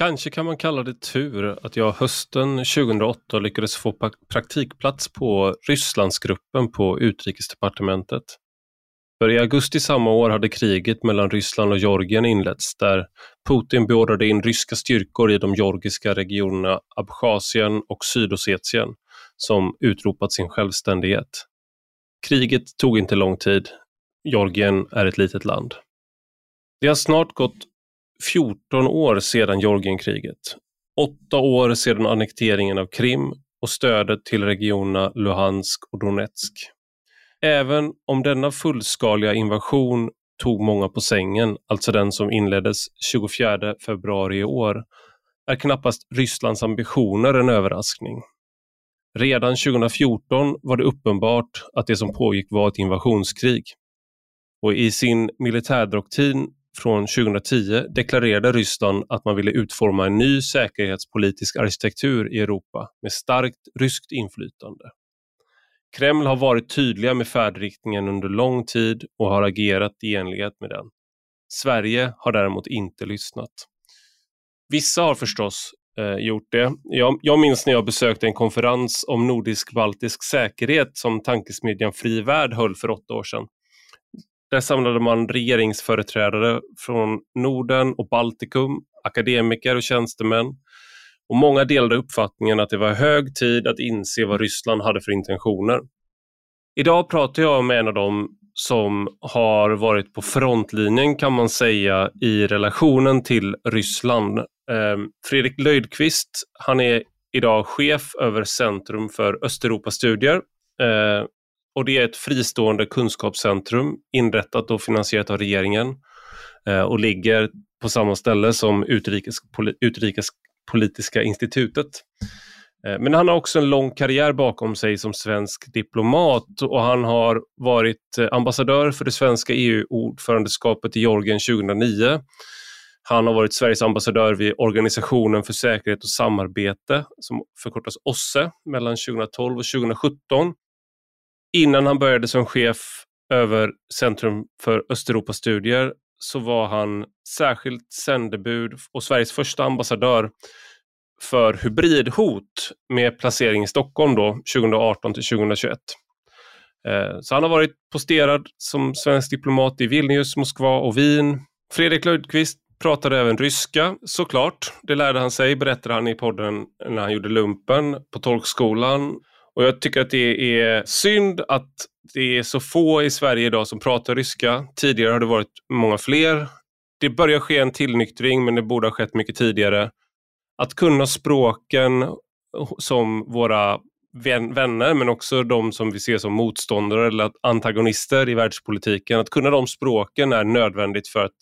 Kanske kan man kalla det tur att jag hösten 2008 lyckades få praktikplats på Rysslandsgruppen på utrikesdepartementet. För i augusti samma år hade kriget mellan Ryssland och Georgien inletts där Putin beordrade in ryska styrkor i de georgiska regionerna Abchasien och Sydossetien som utropat sin självständighet. Kriget tog inte lång tid. Georgien är ett litet land. Det har snart gått 14 år sedan Georgienkriget, åtta år sedan annekteringen av Krim och stödet till regionerna Luhansk och Donetsk. Även om denna fullskaliga invasion tog många på sängen, alltså den som inleddes 24 februari i år, är knappast Rysslands ambitioner en överraskning. Redan 2014 var det uppenbart att det som pågick var ett invasionskrig. Och i sin militärdoktrin från 2010 deklarerade Ryssland att man ville utforma en ny säkerhetspolitisk arkitektur i Europa med starkt ryskt inflytande. Kreml har varit tydliga med färdriktningen under lång tid och har agerat i enlighet med den. Sverige har däremot inte lyssnat. Vissa har förstås eh, gjort det. Jag, jag minns när jag besökte en konferens om nordisk-baltisk säkerhet som tankesmedjan Fri Värld höll för åtta år sedan. Där samlade man regeringsföreträdare från Norden och Baltikum, akademiker och tjänstemän. Och många delade uppfattningen att det var hög tid att inse vad Ryssland hade för intentioner. Idag pratar jag med en av dem som har varit på frontlinjen kan man säga i relationen till Ryssland. Ehm, Fredrik Löjdqvist, han är idag chef över Centrum för Östeuropastudier ehm, och det är ett fristående kunskapscentrum inrättat och finansierat av regeringen eh, och ligger på samma ställe som Utrikespolitiska institutet. Eh, men han har också en lång karriär bakom sig som svensk diplomat och han har varit eh, ambassadör för det svenska EU-ordförandeskapet i Georgien 2009. Han har varit Sveriges ambassadör vid Organisationen för säkerhet och samarbete som förkortas OSSE mellan 2012 och 2017 Innan han började som chef över Centrum för Östeuropastudier så var han särskilt sändebud och Sveriges första ambassadör för hybridhot med placering i Stockholm då 2018 till 2021. Eh, så han har varit posterad som svensk diplomat i Vilnius, Moskva och Wien. Fredrik Löjdqvist pratade även ryska, såklart. Det lärde han sig, berättade han i podden när han gjorde lumpen på tolkskolan. Och jag tycker att det är synd att det är så få i Sverige idag som pratar ryska. Tidigare har det varit många fler. Det börjar ske en tillnyktring men det borde ha skett mycket tidigare. Att kunna språken som våra vänner men också de som vi ser som motståndare eller antagonister i världspolitiken. Att kunna de språken är nödvändigt för att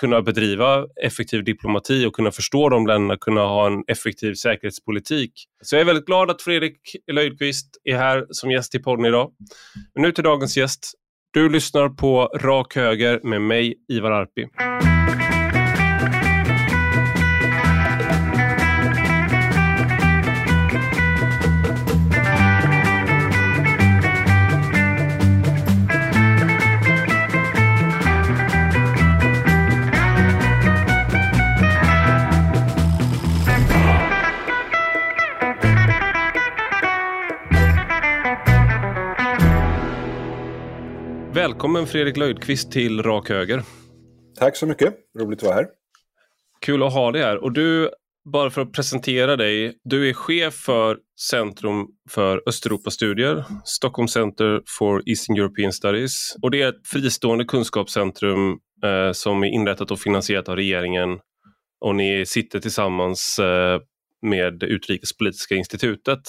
kunna bedriva effektiv diplomati och kunna förstå de länderna, kunna ha en effektiv säkerhetspolitik. Så jag är väldigt glad att Fredrik Löjdqvist är här som gäst i podden idag. Men nu till dagens gäst. Du lyssnar på Rak Höger med mig, Ivar Arpi. Välkommen Fredrik Löjdqvist till Rak Höger. Tack så mycket, roligt att vara här. Kul att ha dig här. Och du, bara för att presentera dig, du är chef för Centrum för Östeuropastudier, Stockholm Center for Eastern European Studies. Och det är ett fristående kunskapscentrum eh, som är inrättat och finansierat av regeringen. Och ni sitter tillsammans eh, med Utrikespolitiska institutet.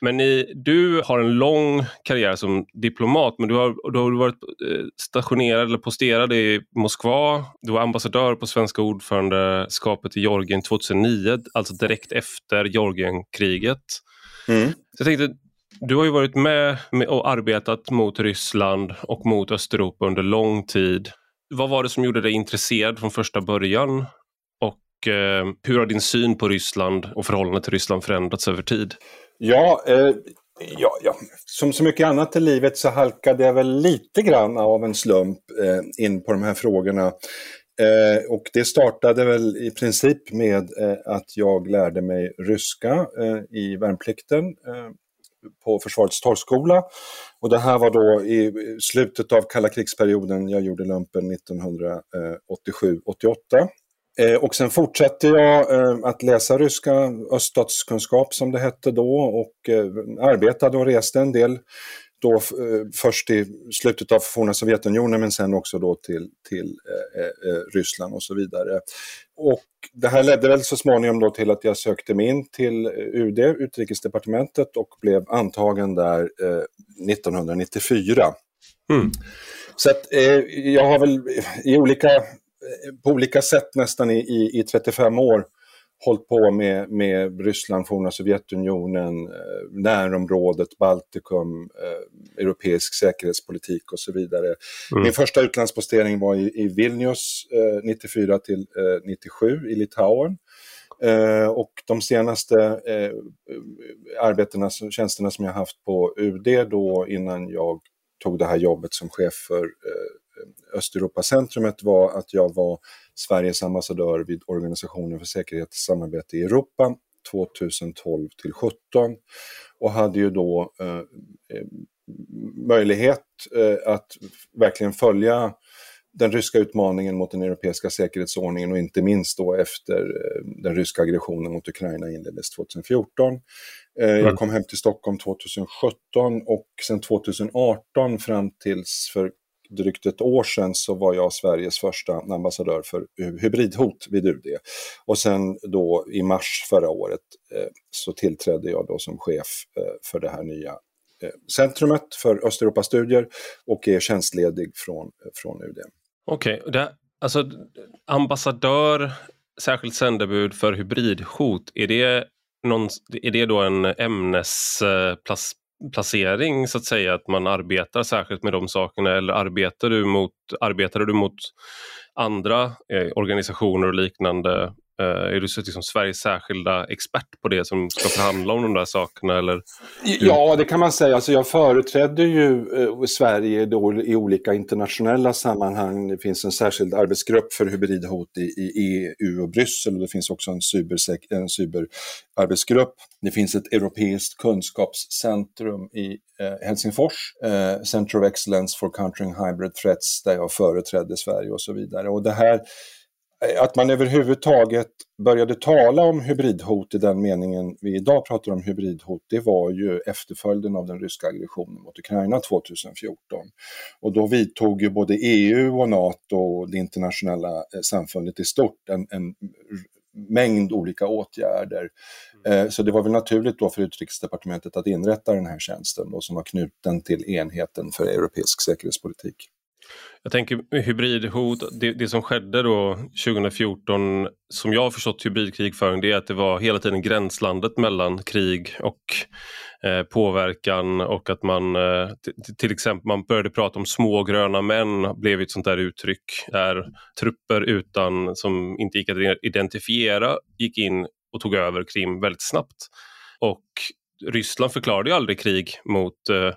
Men ni, du har en lång karriär som diplomat, men du har, du har varit eh, stationerad eller posterad i Moskva. Du var ambassadör på svenska ordförandeskapet i Georgien 2009, alltså direkt efter Georgienkriget. Mm. Så jag tänkte, du har ju varit med och arbetat mot Ryssland och mot Östeuropa under lång tid. Vad var det som gjorde dig intresserad från första början? Och eh, hur har din syn på Ryssland och förhållandet till Ryssland förändrats över tid? Ja, eh, ja, ja, som så mycket annat i livet så halkade jag väl lite grann av en slump eh, in på de här frågorna. Eh, och det startade väl i princip med eh, att jag lärde mig ryska eh, i värnplikten eh, på Försvarets torgskola. Och det här var då i slutet av kalla krigsperioden, jag gjorde lumpen 1987-88. Eh, och sen fortsatte jag eh, att läsa ryska, öststatskunskap som det hette då och eh, arbetade och reste en del. Då först i slutet av forna Sovjetunionen men sen också då till, till Ryssland och så vidare. Och det här ledde väl så småningom då till att jag sökte mig in till UD, Utrikesdepartementet och blev antagen där 1994. Mm. Så att eh, jag har väl i olika på olika sätt nästan i, i, i 35 år hållit på med, med Ryssland, forna Sovjetunionen, eh, närområdet, Baltikum, eh, europeisk säkerhetspolitik och så vidare. Mm. Min första utlandspostering var i, i Vilnius eh, 94 till 97 eh, i Litauen. Eh, och de senaste eh, arbetena, tjänsterna som jag haft på UD då innan jag tog det här jobbet som chef för Östeuropacentrumet var att jag var Sveriges ambassadör vid Organisationen för säkerhet och samarbete i Europa 2012 till 17 och hade ju då eh, eh, möjlighet eh, att verkligen följa den ryska utmaningen mot den europeiska säkerhetsordningen och inte minst då efter eh, den ryska aggressionen mot Ukraina inleddes 2014. Eh, mm. Jag kom hem till Stockholm 2017 och sen 2018 fram tills för drygt ett år sedan så var jag Sveriges första ambassadör för hybridhot vid UD. Och sen då i mars förra året eh, så tillträdde jag då som chef eh, för det här nya eh, centrumet för Östeuropastudier och är tjänstledig från, eh, från UD. Okej, okay. alltså ambassadör, särskilt sändebud för hybridhot, är det, någon, är det då en ämnesplats eh, placering så att säga, att man arbetar särskilt med de sakerna eller arbetar du mot, arbetar du mot andra eh, organisationer och liknande är du liksom Sveriges särskilda expert på det som ska förhandla om de där sakerna? Eller? Ja, det kan man säga. Alltså, jag företrädde ju uh, Sverige då i olika internationella sammanhang. Det finns en särskild arbetsgrupp för hybridhot i, i EU och Bryssel. Och det finns också en, cybersek en cyberarbetsgrupp. Det finns ett europeiskt kunskapscentrum i uh, Helsingfors, Center of Excellence for Countering Hybrid Threats, där jag företrädde Sverige och så vidare. Och det här Eh, att man överhuvudtaget började tala om hybridhot i den meningen vi idag pratar om hybridhot, det var ju efterföljden av den ryska aggressionen mot Ukraina 2014. Och då vidtog ju både EU och NATO och det internationella eh, samfundet i stort en, en mängd olika åtgärder. Mm. Eh, så det var väl naturligt då för Utrikesdepartementet att inrätta den här tjänsten då, som var knuten till enheten för europeisk säkerhetspolitik. Jag tänker hybridhot, det, det, som skedde då 2014 som jag har förstått hybridkrigföring det är att det var hela tiden gränslandet mellan krig och eh, påverkan och att man eh, till exempel man började prata om små gröna män blev ett sånt där uttryck där trupper utan som inte gick att identifiera gick in och tog över Krim väldigt snabbt. Och Ryssland förklarade ju aldrig krig mot eh,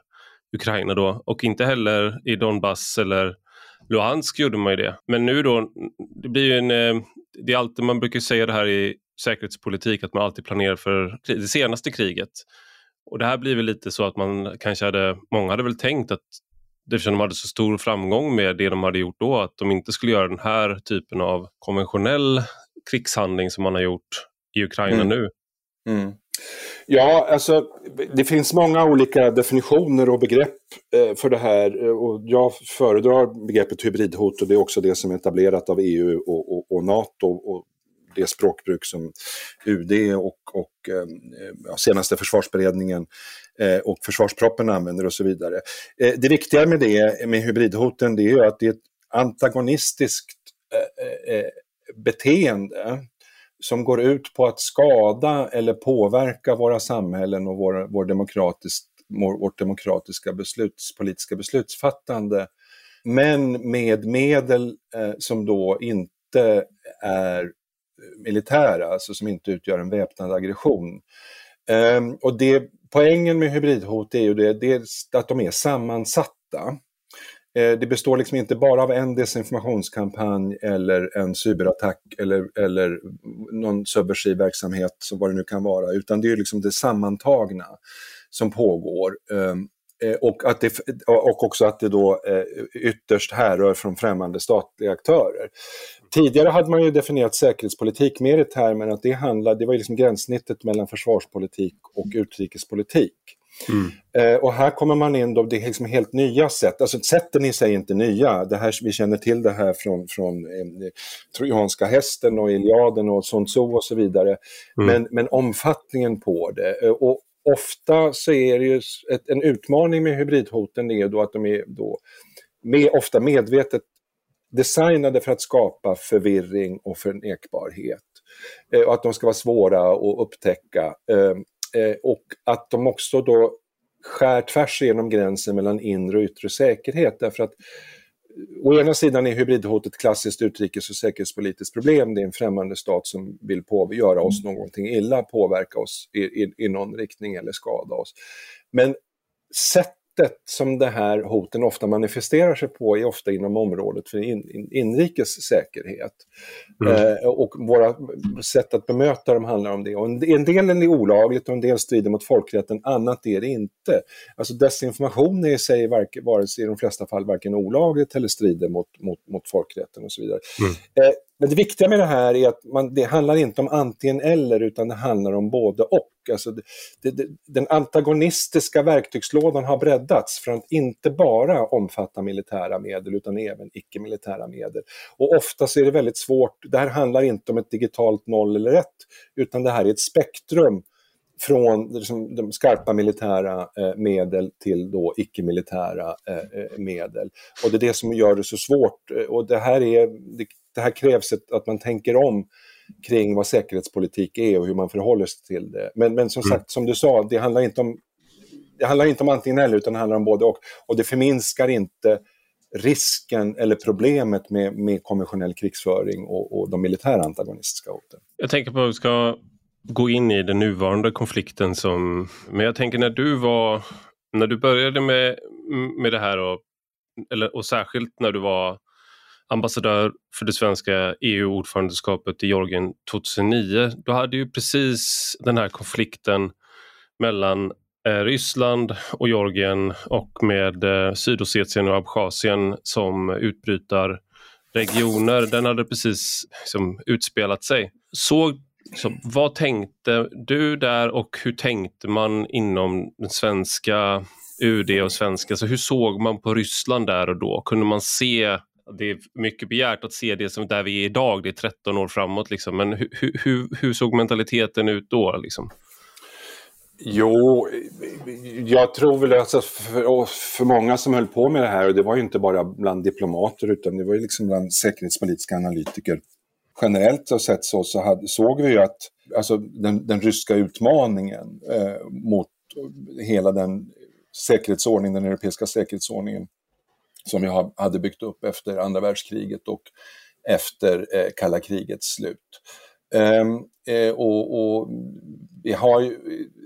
Ukraina då och inte heller i Donbass eller Luhansk gjorde man ju det. Men nu då, det blir ju en, eh, det är alltid, man brukar säga det här i säkerhetspolitik att man alltid planerar för det senaste kriget. Och det här blir väl lite så att man kanske hade, många hade väl tänkt att eftersom de hade så stor framgång med det de hade gjort då, att de inte skulle göra den här typen av konventionell krigshandling som man har gjort i Ukraina mm. nu. Mm. Ja, alltså det finns många olika definitioner och begrepp eh, för det här. Eh, och jag föredrar begreppet hybridhot och det är också det som är etablerat av EU och, och, och NATO och det språkbruk som UD och, och eh, ja, senaste försvarsberedningen och försvarsproppen använder och så vidare. Det viktiga med det, med hybridhoten, det är ju att det är ett antagonistiskt beteende som går ut på att skada eller påverka våra samhällen och vår, vår demokratisk, vårt demokratiska besluts, politiska beslutsfattande. Men med medel eh, som då inte är militära, alltså som inte utgör en väpnad aggression. Um, och det, poängen med hybridhot är ju det, dels att de är sammansatta. Eh, det består liksom inte bara av en desinformationskampanj eller en cyberattack eller, eller någon subversiv verksamhet, som vad det nu kan vara, utan det är liksom det sammantagna som pågår. Ehm, eh, och, att det, och också att det då eh, ytterst härrör från främmande statliga aktörer. Tidigare hade man ju definierat säkerhetspolitik mer i termen att det handlade, det var liksom gränssnittet mellan försvarspolitik och utrikespolitik. Mm. Eh, och här kommer man in då, det är liksom helt nya sätt, alltså sätten i sig är inte nya, det här, vi känner till det här från, från eh, Trojanska hästen och Iliaden och Sun Tzu och så vidare, mm. men, men omfattningen på det. Eh, och ofta så är det ju ett, en utmaning med hybridhoten är då att de är då med, ofta medvetet designade för att skapa förvirring och förnekbarhet. Eh, och att de ska vara svåra att upptäcka. Eh, Eh, och att de också då skär tvärs igenom gränsen mellan inre och yttre säkerhet. Därför att eh, å ena sidan är hybridhotet ett klassiskt utrikes och säkerhetspolitiskt problem. Det är en främmande stat som vill på, göra oss någonting illa, påverka oss i, i, i någon riktning eller skada oss. Men sätt sättet som det här hoten ofta manifesterar sig på är ofta inom området för in, in, inrikes säkerhet. Mm. Eh, och våra sätt att bemöta dem handlar om det. Och en, en del är olagligt och en del strider mot folkrätten, annat är det inte. Alltså desinformation är i sig vare sig i de flesta fall varken olagligt eller strider mot, mot, mot folkrätten och så vidare. Mm. Eh, men det viktiga med det här är att man, det handlar inte om antingen eller utan det handlar om både och. Alltså det, det, den antagonistiska verktygslådan har breddats från att inte bara omfatta militära medel utan även icke-militära medel. Och ofta så är det väldigt svårt, det här handlar inte om ett digitalt noll eller ett utan det här är ett spektrum från liksom, de skarpa militära eh, medel till då icke-militära eh, eh medel. Och det är det som gör det så svårt. Eh, och det här, är, det, det här krävs ett, att man tänker om kring vad säkerhetspolitik är och hur man förhåller sig till det. Men, men som mm. sagt, som du sa, det handlar inte om det handlar inte om antingen eller, utan det handlar om både och. Och det förminskar inte risken eller problemet med, med konventionell krigsföring och, och de militära antagonistiska hoten. Jag tänker på att vi ska gå in i den nuvarande konflikten som, men jag tänker när du var, när du började med, med det här och, eller, och särskilt när du var ambassadör för det svenska EU-ordförandeskapet i Georgien 2009, då hade ju precis den här konflikten mellan eh, Ryssland och Georgien och med eh, Sydossetien och Abchazien som utbrytarregioner, den hade precis liksom, utspelat sig. Såg så vad tänkte du där och hur tänkte man inom den svenska UD och svenska, så hur såg man på Ryssland där och då? Kunde man se det är mycket begärt att se det som där vi är idag, det är 13 år framåt. Liksom. Men hur, hu, hur såg mentaliteten ut då? Liksom? Jo, jag tror väl att för, för många som höll på med det här, och det var ju inte bara bland diplomater utan det var ju liksom bland säkerhetspolitiska analytiker. Generellt sett så, så hade, såg vi ju att alltså, den, den ryska utmaningen eh, mot hela den säkerhetsordningen, den europeiska säkerhetsordningen som jag hade byggt upp efter andra världskriget och efter eh, kalla krigets slut. Ehm, eh, och, och vi har ju,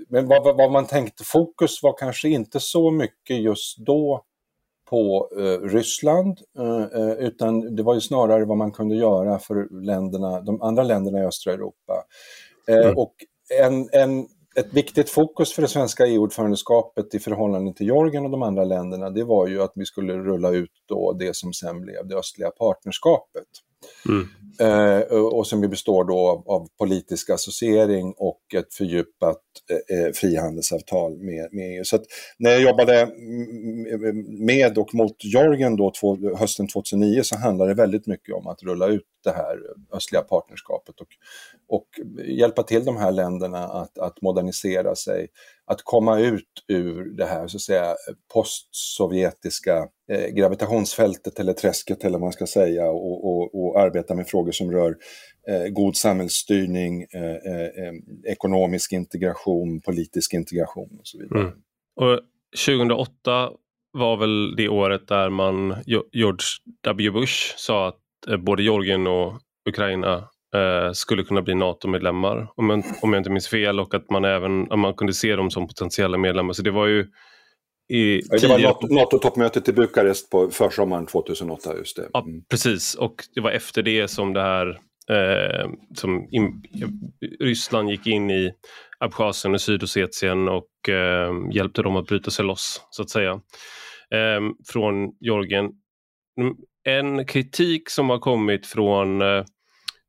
men vad, vad, man tänkte, fokus var kanske inte så mycket just då på eh, Ryssland, eh, eh, utan det var ju snarare vad man kunde göra för länderna, de andra länderna i östra Europa. Mm. Och en, en ett viktigt fokus för det svenska EU-ordförandeskapet i förhållande till Georgien och de andra länderna, det var ju att vi skulle rulla ut då det som sen blev det östliga partnerskapet. Mm. Eh, och som består då av, av, politisk associering och ett fördjupat eh, eh frihandelsavtal med, med EU. Så när jag jobbade med och mot Georgien då två, hösten 2009 så handlade det väldigt mycket om att rulla ut det här östliga partnerskapet och, och hjälpa till de här länderna att, att modernisera sig, att komma ut ur det här så att säga postsovjetiska eh, gravitationsfältet eller träsket eller vad man ska säga och, och, och arbeta med frågor som rör eh, god samhällsstyrning, eh, eh, eh ekonomisk integration, politisk integration och så vidare. Mm. Och 2008 var väl det året där man, George W Bush sa att eh, både Georgien och Ukraina eh, skulle kunna bli NATO-medlemmar om, om jag inte minns fel och att man även man kunde se dem som potentiella medlemmar. Så det var ju i det var NATO-toppmötet i Bukarest på försommaren 2008. just det. Ja, precis. Och det var efter det som det här eh, som in, Ryssland gick in i Abchazien och Sydossetien och eh, hjälpte dem att bryta sig loss, så att säga, eh, från Georgien. Mm, en kritik som har kommit från eh,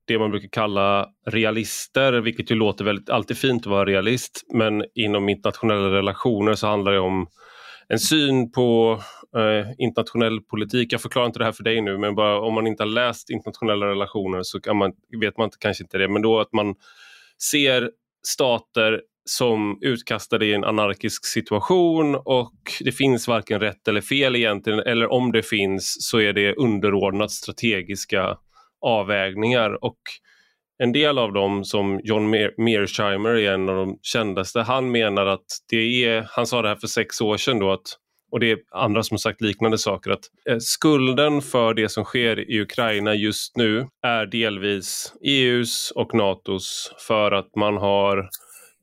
det man brukar kalla realister, vilket ju låter väldigt, alltid fint att vara realist, men inom internationella relationer så handlar det om en syn på eh, internationell politik. Jag förklarar inte det här för dig nu, men bara om man inte har läst internationella relationer så man, vet man kanske inte det, men då att man ser stater som utkastade i en anarkisk situation och det finns varken rätt eller fel egentligen, eller om det finns så är det underordnat strategiska avvägningar och en del av dem som John Mearsheimer är en av de kändaste, han menar att det är, han sa det här för sex år sedan då att och det är andra som sagt liknande saker, att eh, skulden för det som sker i Ukraina just nu är delvis EUs och NATOs för att man har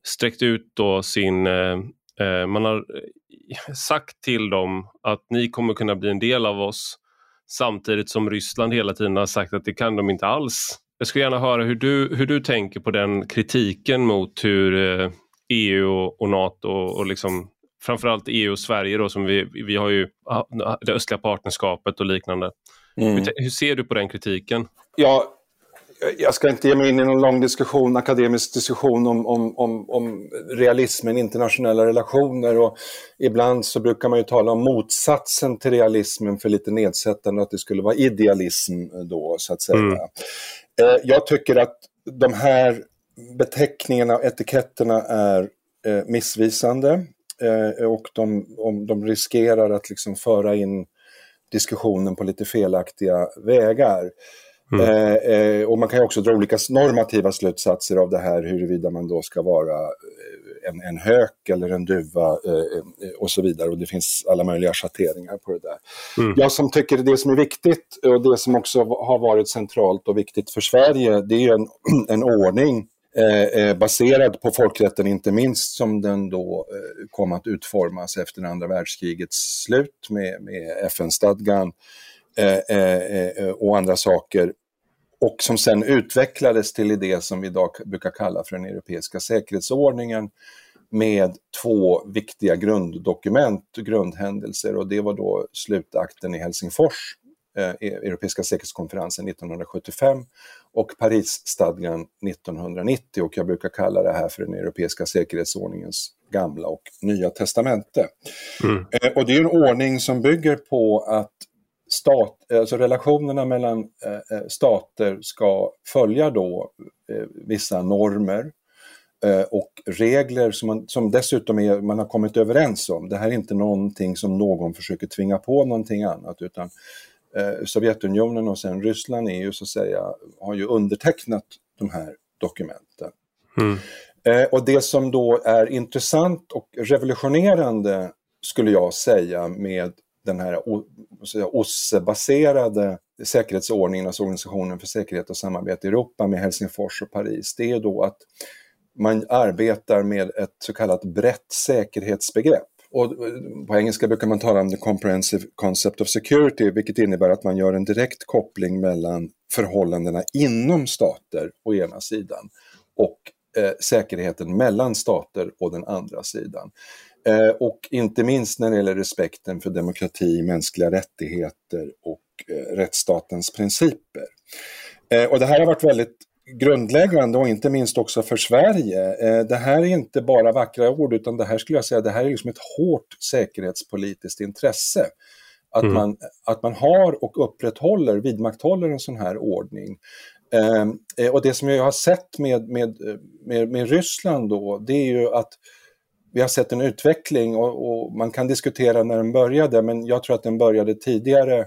sträckt ut då sin, eh, eh man har eh, sagt till dem att ni kommer kunna bli en del av oss samtidigt som Ryssland hela tiden har sagt att det kan de inte alls. Jag skulle gärna höra hur du, hur du tänker på den kritiken mot hur EU eh, e och, NATO och liksom framförallt EU och Sverige då som vi, vi har ju det östliga partnerskapet och liknande. Mm. Hur, hur, ser du på den kritiken? Ja, jag ska inte ge mig in i någon lång diskussion, akademisk diskussion om, om, om, om realismen, internationella relationer och ibland så brukar man ju tala om motsatsen till realismen för lite nedsättande, att det skulle vara idealism då så att säga. Mm. Eh, jag tycker att de här beteckningarna och etiketterna är eh, missvisande eh, och de, om, de riskerar att liksom föra in diskussionen på lite felaktiga vägar. Mm. Eh, eh, och man kan också dra olika normativa slutsatser av det här, huruvida man då ska vara eh, en, en hök eller en duva eh, eh, och så vidare. Och det finns alla möjliga schatteringar på det där. Mm. Jag som tycker det som är viktigt och det som också har varit centralt och viktigt för Sverige, det är en, en ordning baserad på folkrätten inte minst som den då kom att utformas efter andra världskrigets slut med, med FN-stadgan och andra saker. Och som sen utvecklades till det som vi idag brukar kalla för den europeiska säkerhetsordningen med två viktiga grunddokument, grundhändelser och det var då slutakten i Helsingfors, eh, Europeiska säkerhetskonferensen 1975 och Parisstadgan 1990 och jag brukar kalla det här för den europeiska säkerhetsordningens gamla och nya testamente. Mm. Eh, och det är en ordning som bygger på att stat, alltså relationerna mellan eh, eh, stater ska följa då eh, vissa normer eh, och regler som, man, som dessutom är, man har kommit överens om. Det här är inte någonting som någon försöker tvinga på någonting annat utan Sovjetunionen och sen Ryssland är ju så att säga, har ju undertecknat de här dokumenten. Mm. Och det som då är intressant och revolutionerande skulle jag säga med den här OSSE-baserade säkerhetsordningen, alltså Organisationen för säkerhet och samarbete i Europa med Helsingfors och Paris, det är då att man arbetar med ett så kallat brett säkerhetsbegrepp. Och eh, på engelska brukar man tala om the comprehensive concept of security, vilket innebär att man gör en direkt koppling mellan förhållandena inom stater å ena sidan och eh, säkerheten mellan stater å den andra sidan. Eh, och inte minst när det gäller respekten för demokrati, mänskliga rättigheter och eh, rättsstatens principer. Eh, och det här har varit väldigt grundläggande och inte minst också för Sverige. Det här är inte bara vackra ord utan det här skulle jag säga, det här är liksom ett hårt säkerhetspolitiskt intresse. Att, mm. man, att man har och upprätthåller, vidmakthåller en sån här ordning. Eh, och det som jag har sett med, med, med, med Ryssland då, det är ju att vi har sett en utveckling och, och, man kan diskutera när den började, men jag tror att den började tidigare.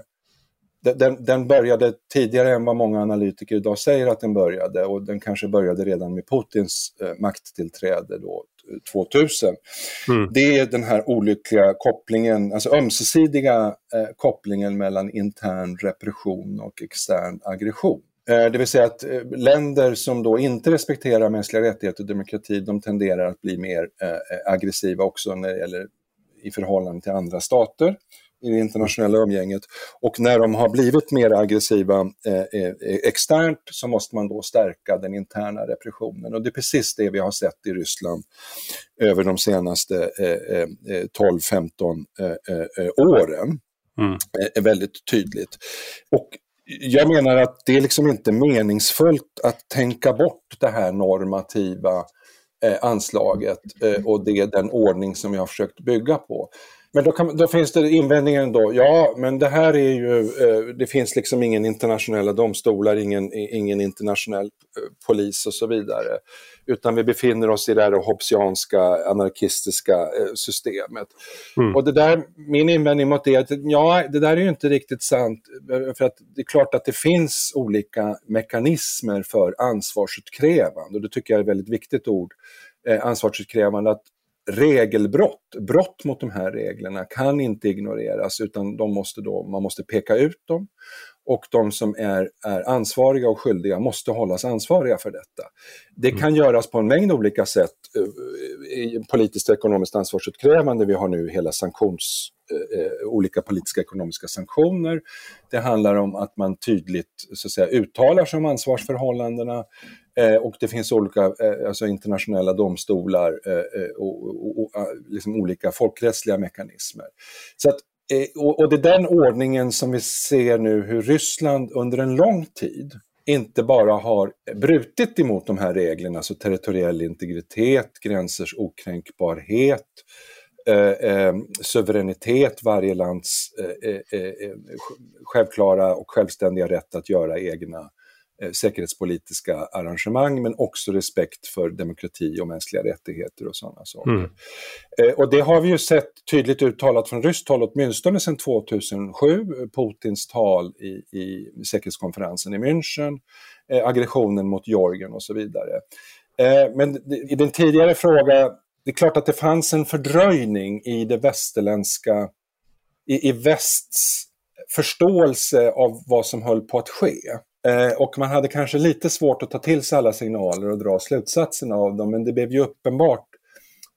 Den, den, började tidigare än vad många analytiker idag säger att den började och den kanske började redan med Putins eh, makttillträde då, 2000. Mm. Det är den här olyckliga kopplingen, alltså ömsesidiga eh, kopplingen mellan intern repression och extern aggression. Eh, det vill säga att eh, länder som då inte respekterar mänskliga rättigheter och demokrati, de tenderar att bli mer eh, aggressiva också när det gäller i förhållande till andra stater i det internationella umgänget. Och när de har blivit mer aggressiva eh, externt så måste man då stärka den interna repressionen. Och det är precis det vi har sett i Ryssland över de senaste eh, 12-15 eh, eh, eh, åren. Mm. är väldigt tydligt. Och jag menar att det är liksom inte meningsfullt att tänka bort det här normativa eh, anslaget eh, och det, den ordning som jag har försökt bygga på. Men då, kan, då, finns det invändningen då, ja men det här är ju, eh, det finns liksom ingen internationella domstolar, ingen, ingen internationell eh, polis och så vidare. Utan vi befinner oss i det här hobbesianska, anarkistiska eh, systemet. Mm. Och det där, min invändning mot det är att ja, det där är ju inte riktigt sant. För att det är klart att det finns olika mekanismer för ansvarsutkrävande. Och det tycker jag är ett väldigt viktigt ord. Eh, ansvarsutkrävande, att regelbrott, brott mot de här reglerna kan inte ignoreras utan de måste då, man måste peka ut dem och de som är, är ansvariga och skyldiga måste hållas ansvariga för detta. Det mm. kan göras på en mängd olika sätt, uh, politiskt och ekonomiskt ansvarsutkrävande. Vi har nu hela sanktions, uh, olika politiska ekonomiska sanktioner. Det handlar om att man tydligt så att säga, uttalar sig om ansvarsförhållandena. Eh, och det finns olika eh, alltså internationella domstolar eh, eh och, och, och, eh, liksom olika folkrättsliga mekanismer. Så att, eh, och, och det är den ordningen som vi ser nu hur Ryssland under en lång tid inte bara har brutit emot de här reglerna, alltså territoriell integritet, gränsers okränkbarhet, eh, eh, suveränitet, varje lands eh, eh självklara och självständiga rätt att göra egna Eh, säkerhetspolitiska arrangemang men också respekt för demokrati och mänskliga rättigheter och sådana saker. Mm. Eh, och det har vi ju sett tydligt uttalat från ryskt håll åtminstone sedan 2007, Putins tal i, i säkerhetskonferensen i München, eh, aggressionen mot Georgien och så vidare. Men i den tidigare frågan, det är klart att det fanns en fördröjning i det västerländska, i, i västs förståelse av vad som höll på att ske. Eh, och man hade kanske lite svårt att ta till sig alla signaler och dra slutsatserna av dem, men det blev ju uppenbart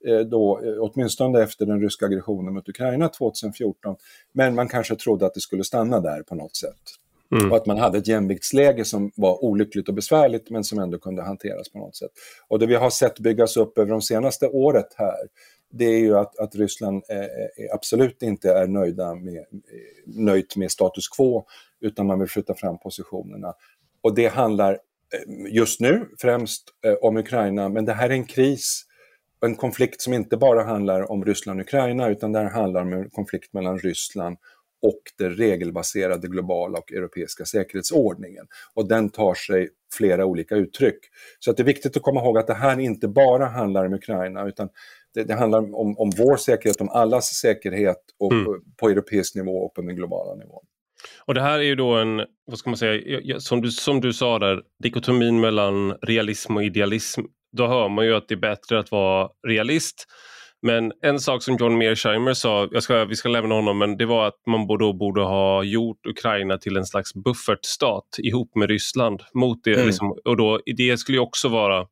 eh, då, eh, åtminstone efter den ryska aggressionen mot Ukraina 2014. Men man kanske trodde att det skulle stanna där på något sätt. Mm. Och att man hade ett jämviktsläge som var olyckligt och besvärligt men som ändå kunde hanteras på något sätt. Och det vi har sett byggas upp över de senaste året här, det är ju att, att Ryssland eh, eh absolut inte är nöjda med, eh, nöjt med status quo utan man vill flytta fram positionerna. Och det handlar eh, just nu främst eh, om Ukraina, men det här är en kris, en konflikt som inte bara handlar om Ryssland och Ukraina, utan det här handlar om en konflikt mellan Ryssland och den regelbaserade globala och europeiska säkerhetsordningen. Och den tar sig flera olika uttryck. Så att det är viktigt att komma ihåg att det här inte bara handlar om Ukraina, utan det, det handlar om, om vår säkerhet, om allas säkerhet och, mm. på europeisk nivå och på den globala nivån. Och det här är ju då en, vad ska man säga, som du, som du sa där, dikotomin mellan realism och idealism. Då hör man ju att det är bättre att vara realist. Men en sak som John Mearsheimer sa, jag ska, vi ska lämna honom, men det var att man då borde ha gjort Ukraina till en slags buffertstat ihop med Ryssland. Mot det, mm. liksom, och då, det skulle ju också vara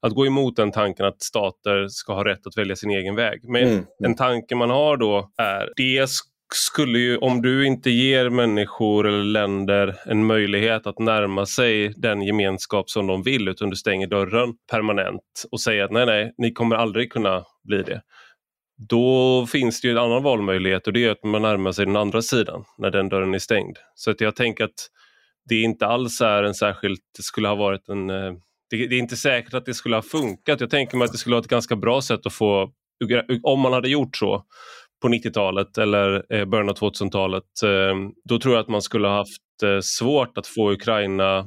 att gå emot den tanken att stater ska ha rätt att välja sin egen väg. Men mm. en tanke man har då är, det skulle ju, om du inte ger människor eller länder en möjlighet att närma sig den gemenskap som de vill utan du stänger dörren permanent och säger att nej, nej, ni kommer aldrig kunna bli det. Då finns det ju en annan valmöjlighet och det är att man närmar sig den andra sidan när den dörren är stängd. Så att jag tänker att det inte alls är en särskilt, det skulle ha varit en eh, det, det är inte säkert att det skulle ha funkat. Jag tänker mig att det skulle vara ett ganska bra sätt att få, om man hade gjort så, på 90-talet eller eh, början av 2000-talet, eh, då tror jag att man skulle ha haft eh, svårt att få Ukraina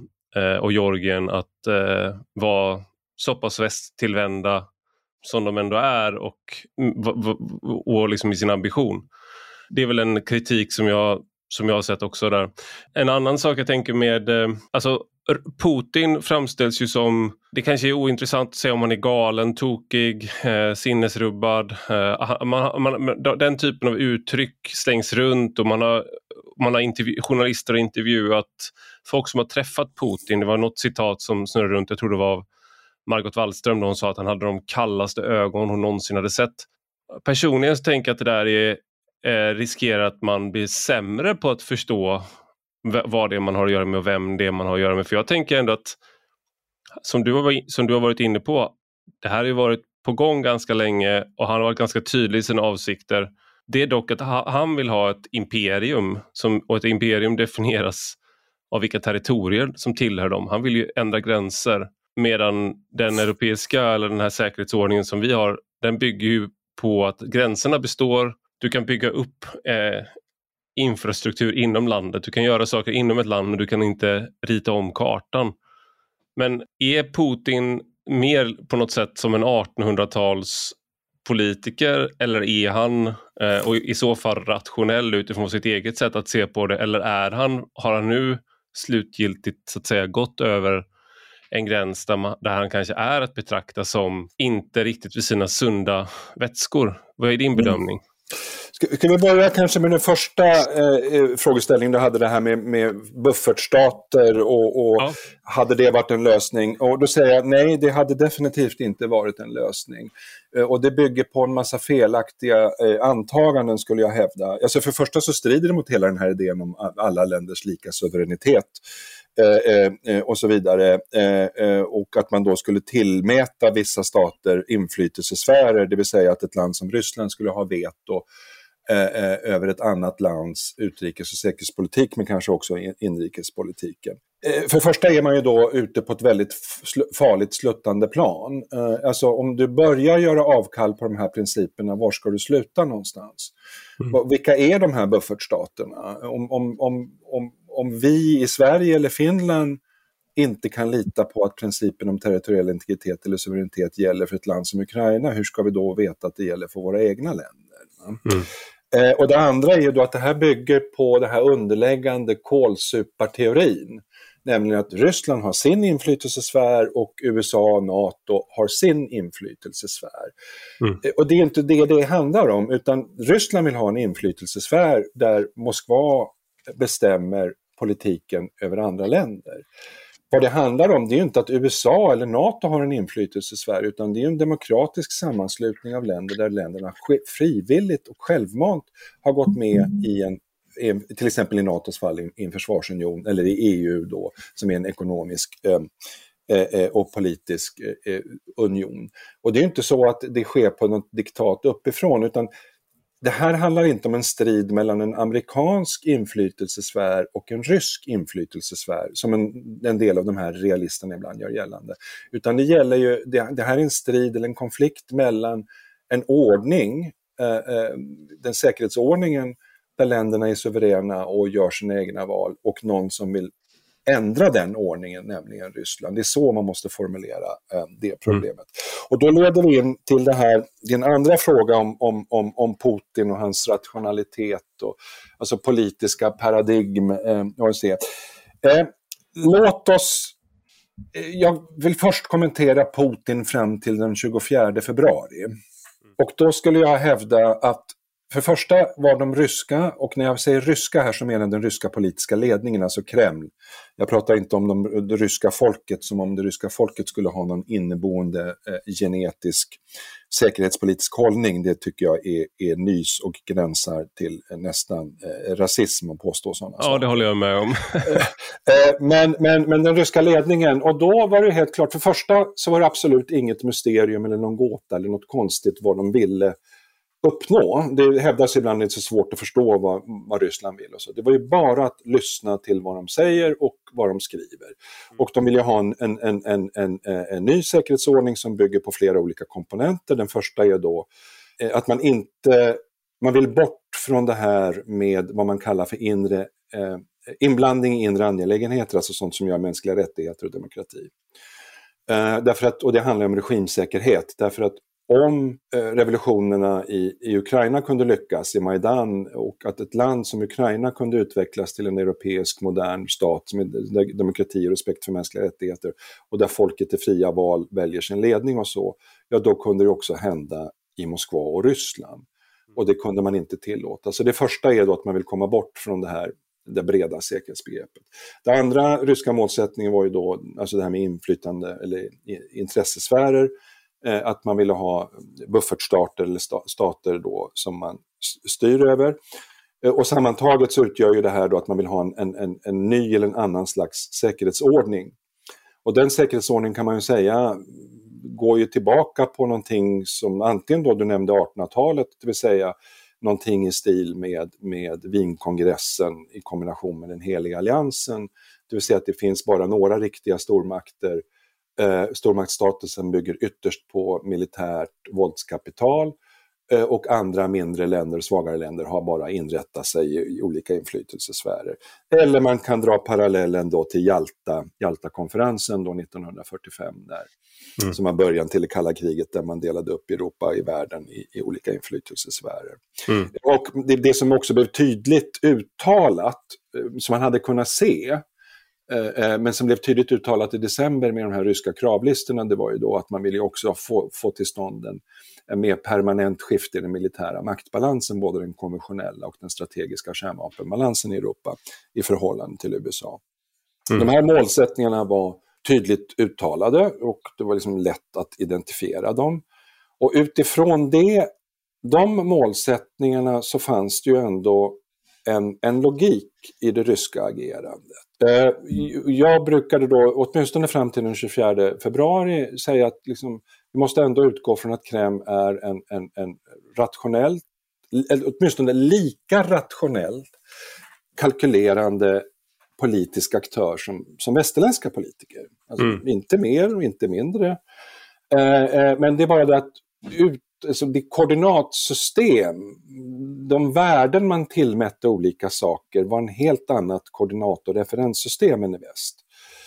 och Georgien att vara så pass västtillvända som de ändå är och, mm, och liksom i sin ambition. Det är väl en kritik som jag som jag har sett också där. En annan sak jag tänker med, alltså Putin framställs ju som, det kanske är ointressant att säga om han är galen, tokig, eh, sinnesrubbad. Eh, man, man, den typen av uttryck slängs runt och man har, man har intervju, journalister har intervjuat folk som har träffat Putin. Det var något citat som snurrade runt, jag tror det var Margot Wallström, då hon sa att han hade de kallaste ögon hon någonsin hade sett. personligen så tänker jag att det där är, eh, riskerar att man blir sämre på att förstå vad det är man har att göra med och vem det är man har att göra med. För jag tänker ändå att, som du har, som du har varit inne på, det här har ju varit på gång ganska länge och han har varit ganska tydlig i sina avsikter. Det är dock att han vill ha ett imperium som, och ett imperium definieras av vilka territorier som tillhör dem. Han vill ju ändra gränser medan den europeiska eller den här säkerhetsordningen som vi har den bygger ju på att gränserna består. Du kan bygga upp eh, infrastruktur inom landet. Du kan göra saker inom ett land men du kan inte rita om kartan. Men är Putin mer på något sätt som en 1800-tals politiker eller är han eh, och i så fall rationell utifrån sitt eget sätt att se på det eller är han, har han nu slutgiltigt så att säga gått över en gräns där, man, där han kanske är att betrakta som inte riktigt vid sina sunda vätskor. Vad är din mm. bedömning? Mm. Ska, ska vi börja kanske med den första eh, eh, frågeställningen du hade, det här med, med buffertstater och, och ja. hade det varit en lösning? Och då säger jag nej, det hade definitivt inte varit en lösning. Eh, och det bygger på en massa felaktiga eh, antaganden skulle jag hävda. Alltså för det första så strider det mot hela den här idén om alla länders lika suveränitet. Eh, eh, eh, och så vidare. och att man då skulle tillmäta vissa stater inflytelsesfärer, det vill säga att ett land som Ryssland skulle ha veto över ett annat lands utrikes och säkerhetspolitik, men kanske också inrikespolitiken. För det första är man ju då ute på ett väldigt farligt sluttande plan. Alltså om du börjar göra avkall på de här principerna, var ska du sluta någonstans? Mm. Vilka är de här buffertstaterna? Om, om, om, om, om vi i Sverige eller Finland inte kan lita på att principen om territoriell integritet eller suveränitet gäller för ett land som Ukraina, hur ska vi då veta att det gäller för våra egna länder? Mm. Eh, och det andra är ju då att det här bygger på det här underläggande kolsuparteorin. Nämligen att Ryssland har sin inflytelsesfär och USA och NATO har sin inflytelsesfär. Mm. Eh, och det är inte det det handlar om, utan Ryssland vill ha en inflytelsesfär där Moskva bestämmer politiken över andra länder. Vad det handlar om det är ju inte att USA eller NATO har en inflytelsesfär utan det är en demokratisk sammanslutning av länder där länderna frivilligt och självmant har gått med i en till exempel i NATOs fall i en försvarsunion eller i EU då som är en ekonomisk eh, eh, eh och politisk eh, eh, union. Och det är inte så att det sker på något diktat uppifrån utan det här handlar inte om en strid mellan en amerikansk inflytelsesfär och en rysk inflytelsesfär, som en, en del av de här realisterna ibland gör gällande. Utan det gäller ju, det, det här är en strid eller en konflikt mellan en ordning, eh, eh, den säkerhetsordningen där länderna är suveräna och gör sina egna val och någon som vill ändra den ordningen, nämligen Ryssland. Det är så man måste formulera eh, det mm. problemet. Mm. Och då leder vi in till det här, din andra fråga om, om, om, om Putin och hans rationalitet och alltså politiska paradigm. Eh, eh, låt oss eh, jag vill först kommentera Putin fram till den 24 februari. Mm. Och då skulle jag hävda att för första var de ryska, och när jag säger ryska här så menar jag den ryska politiska ledningen, alltså Kreml. Jag pratar inte om de, det ryska folket som om det ryska folket skulle ha någon inneboende eh, genetisk säkerhetspolitisk hållning. Det tycker jag är, är nys och gränsar till eh, nästan eh, rasism att påstå sådana Ja, det håller jag med om. Eh, eh, men, men, men den ryska ledningen, och då var det helt klart, för första så var det absolut inget mysterium eller någon gåta eller något konstigt vad de ville uppnå. Det hävdas ibland att det är så svårt att förstå vad, vad Ryssland vill. Och så. Det var ju bara att lyssna till vad de säger och vad de skriver. Mm. Och de vill ju ha en, en, en, en, en, ny säkerhetsordning som bygger på flera olika komponenter. Den första är då eh, att man inte, man vill bort från det här med vad man kallar för inre eh, inblandning i inre angelägenheter, alltså sånt som gör mänskliga rättigheter och demokrati. Eh, därför att, och det handlar om regimsäkerhet, därför att om eh, revolutionerna i, i Ukraina kunde lyckas, i Majdan, och att ett land som Ukraina kunde utvecklas till en europeisk modern stat med demokrati och respekt för mänskliga rättigheter och där folket i fria val väljer sin ledning och så, ja då kunde det också hända i Moskva och Ryssland. Och det kunde man inte tillåta. Så det första är då att man vill komma bort från det här det breda säkerhetsbegreppet. Den andra ryska målsättningen var ju då alltså det här med inflytande eller intressesfärer Eh, att man ville ha buffertstater eller stater då som man styr över. Eh, och sammantaget så utgör ju det här då att man vill ha en, en, en ny eller en annan slags säkerhetsordning. Och den säkerhetsordningen kan man ju säga går ju tillbaka på någonting som antingen då du nämnde 1800-talet, det vill säga någonting i stil med, med Wienkongressen i kombination med den heliga alliansen. Det vill säga att det finns bara några riktiga stormakter. Eh, stormaktsstatusen bygger ytterst på militärt våldskapital Eh, och andra mindre länder, svagare länder, har bara inrättat sig i, olika inflytelsesfärer. Eller man kan dra parallellen då till Jalta, Jalta-konferensen då 1945, där, mm. som var början till det kalla kriget, där man delade upp Europa i världen i, i olika inflytelsesfärer. Mm. Och det, det som också blev tydligt uttalat, eh, som man hade kunnat se, men som blev tydligt uttalat i december med de här ryska kravlistorna, det var ju då att man ville också få, få till stånd en en mer permanent skifte i den militära maktbalansen, både den konventionella och den strategiska kärnvapenbalansen i Europa i förhållande till USA. Mm. De här målsättningarna var tydligt uttalade och det var liksom lätt att identifiera dem. Och utifrån det, de målsättningarna så fanns det ju ändå en, en logik i det ryska agerandet. Eh, jag brukade då, åtminstone fram till den 24 februari, säga att liksom, vi måste ändå utgå från att Kreml är en, en, en rationell, åtminstone lika rationellt kalkylerande politisk aktör som, som västerländska politiker. Alltså, mm. Inte mer och inte mindre. Eh, eh, men det är bara det att ut, alltså det koordinatsystem, de värden man tillmätte olika saker var en helt annat koordinat och referenssystem än i väst.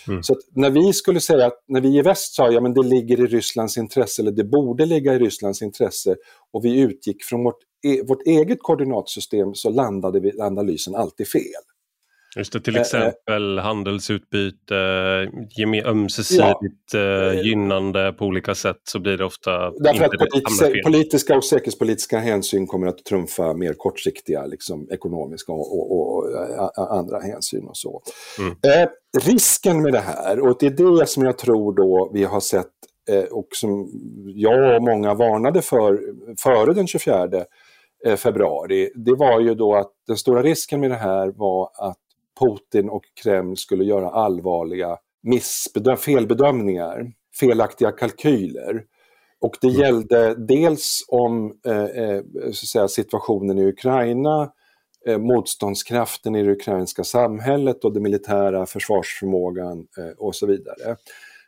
Mm. Så när vi skulle säga att, när vi i väst sa ja det ligger i Rysslands intresse, eller det borde ligga i Rysslands intresse, och vi utgick från vårt, e vårt eget koordinatsystem så landade vi, analysen alltid fel. Just det, till eh, eh. exempel äh, handelsutbyte, ömsesidigt ja, äh, gynnande på olika sätt så blir det ofta Därför att politi politiska och säkerhetspolitiska hänsyn kommer att trumfa mer kortsiktiga liksom, ekonomiska och, och, och andra hänsyn och så. Mm. Eh, risken med det här, och det är det som jag tror då vi har sett och som jag och många varnade för före den 24 februari, det var ju då att den stora risken med det här var att Putin och Kreml skulle göra allvarliga felbedömningar, felaktiga kalkyler. Och det mm. gällde dels om eh, eh, säga, situationen i Ukraina, eh, motståndskraften i det ukrainska samhället och den militära försvarsförmågan eh, och så vidare.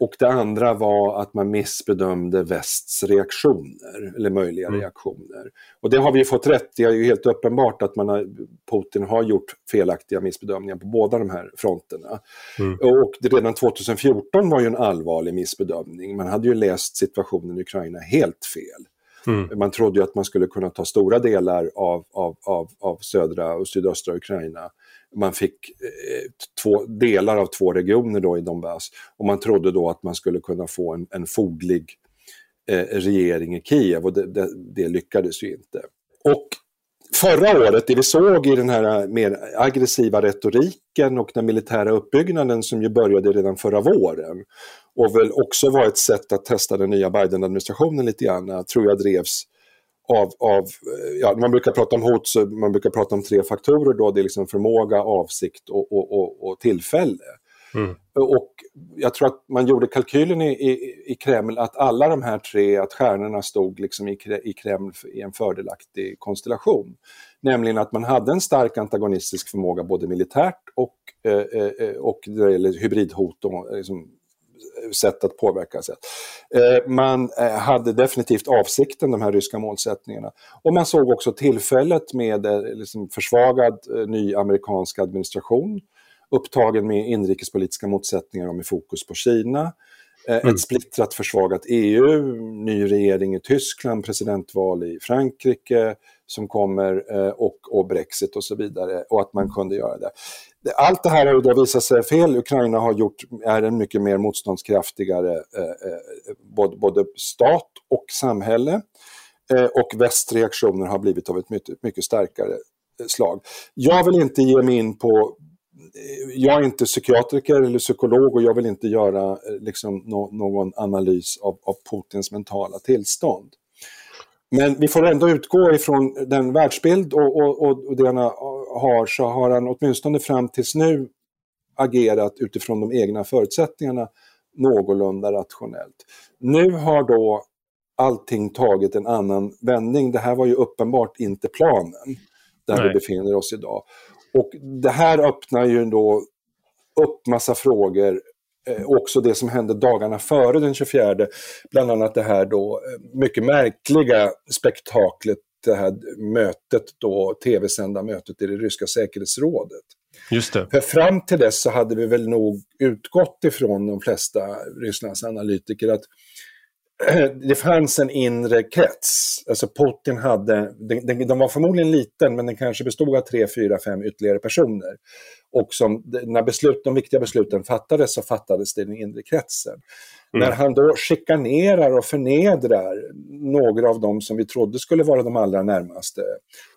Och det andra var att man missbedömde västs reaktioner, eller möjliga mm. reaktioner. Och det har vi fått rätt Det är ju helt uppenbart att man har, Putin har gjort felaktiga missbedömningar på båda de här fronterna. Mm. Och det, redan 2014 var ju en allvarlig missbedömning. Man hade ju läst situationen i Ukraina helt fel. Mm. Man trodde ju att man skulle kunna ta stora delar av, av, av, av södra och sydöstra Ukraina man fick eh, två, delar av två regioner då i Donbass och man trodde då att man skulle kunna få en, en foglig eh, regering i Kiev och det, det, det, lyckades ju inte. Och förra året, det vi såg i den här eh, mer aggressiva retoriken och den militära uppbyggnaden som ju började redan förra våren och väl också var ett sätt att testa den nya Biden-administrationen lite grann, tror jag drevs av, av ja, man brukar prata om hot, så man brukar prata om tre faktorer då, det är liksom förmåga, avsikt och, och, och, och tillfälle. Mm. Och jag tror att man gjorde kalkylen i, i, i, Kreml att alla de här tre, att stjärnorna stod liksom i, i Kreml i en fördelaktig konstellation. Nämligen att man hade en stark antagonistisk förmåga både militärt och, eh, eh och när det gäller hybridhot och liksom, sätt att påverka. Sätt. Eh, man eh, hade definitivt avsikten, de här ryska målsättningarna. Och man såg också tillfället med eh, liksom försvagad ny amerikansk administration, upptagen med inrikespolitiska motsättningar och med fokus på Kina. Mm. Ett splittrat försvagat EU, ny regering i Tyskland, presidentval i Frankrike som kommer och, och Brexit och så vidare och att man kunde göra det allt det här har ju då visat sig fel. Ukraina har gjort, är en mycket mer motståndskraftigare eh, eh både, både, stat och samhälle. Eh, och västreaktioner har blivit av ett mycket, mycket starkare eh, slag. Jag vill inte ge mig in på eh, jag är inte psykiatriker eller psykolog och jag vill inte göra liksom, no någon analys av, av Putins mentala tillstånd. Men vi får ändå utgå ifrån den världsbild och, och, och det han har, så har han åtminstone fram tills nu agerat utifrån de egna förutsättningarna någorlunda rationellt. Nu har då allting tagit en annan vändning. Det här var ju uppenbart inte planen där Nej. vi befinner oss idag. Och det här öppnar ju då upp massa frågor också det som hände dagarna före den 24, bland annat det här då eh, mycket märkliga spektaklet, det här mötet då, tv-sända mötet i det ryska säkerhetsrådet. Just det. För fram till dess så hade vi väl nog utgått ifrån de flesta Rysslands analytiker att det fanns en inre krets. Alltså Putin hade, den, den, var förmodligen liten men den kanske bestod av tre, fyra, fem ytterligare personer. Och som, när beslut, de viktiga besluten fattades så fattades det i den inre kretsen. Mm. När han då chikanerar och förnedrar några av dem som vi trodde skulle vara de allra närmaste,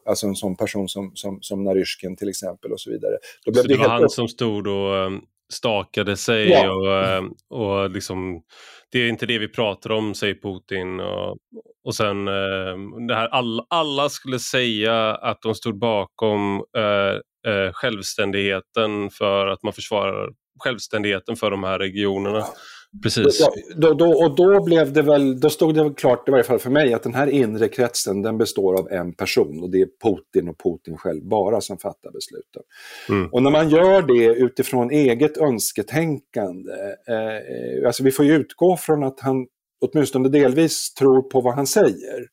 alltså en sån person som, som, som Naryshkin till exempel och så vidare. Då blev så det, det var han upp... som stod och um, stakade sig ja. och, um, och liksom det är inte det vi pratar om, säger Putin. Och, och sen eh, det här, all, alla skulle säga att de stod bakom eh, eh, självständigheten för att man försvarar självständigheten för de här regionerna. Precis. Ja, då, då, och då, blev det väl, då stod det väl klart, i varje fall för mig, att den här inre kretsen den består av en person och det är Putin och Putin själv bara som fattar besluten. Mm. Och när man gör det utifrån eget önsketänkande, eh, alltså vi får ju utgå från att han åtminstone delvis tror på vad han säger.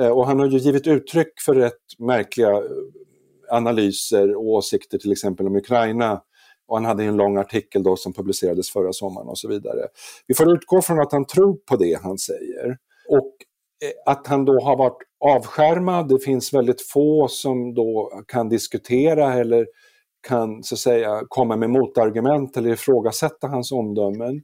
Eh, och han har ju givit uttryck för rätt märkliga eh, analyser och åsikter till exempel om Ukraina och han hade en lång artikel då som publicerades förra sommaren och så vidare. Vi får utgå från att han tror på det han säger. Och eh, att han då har varit avskärmad, det finns väldigt få som då kan diskutera eller kan så att säga komma med motargument eller ifrågasätta hans omdömen.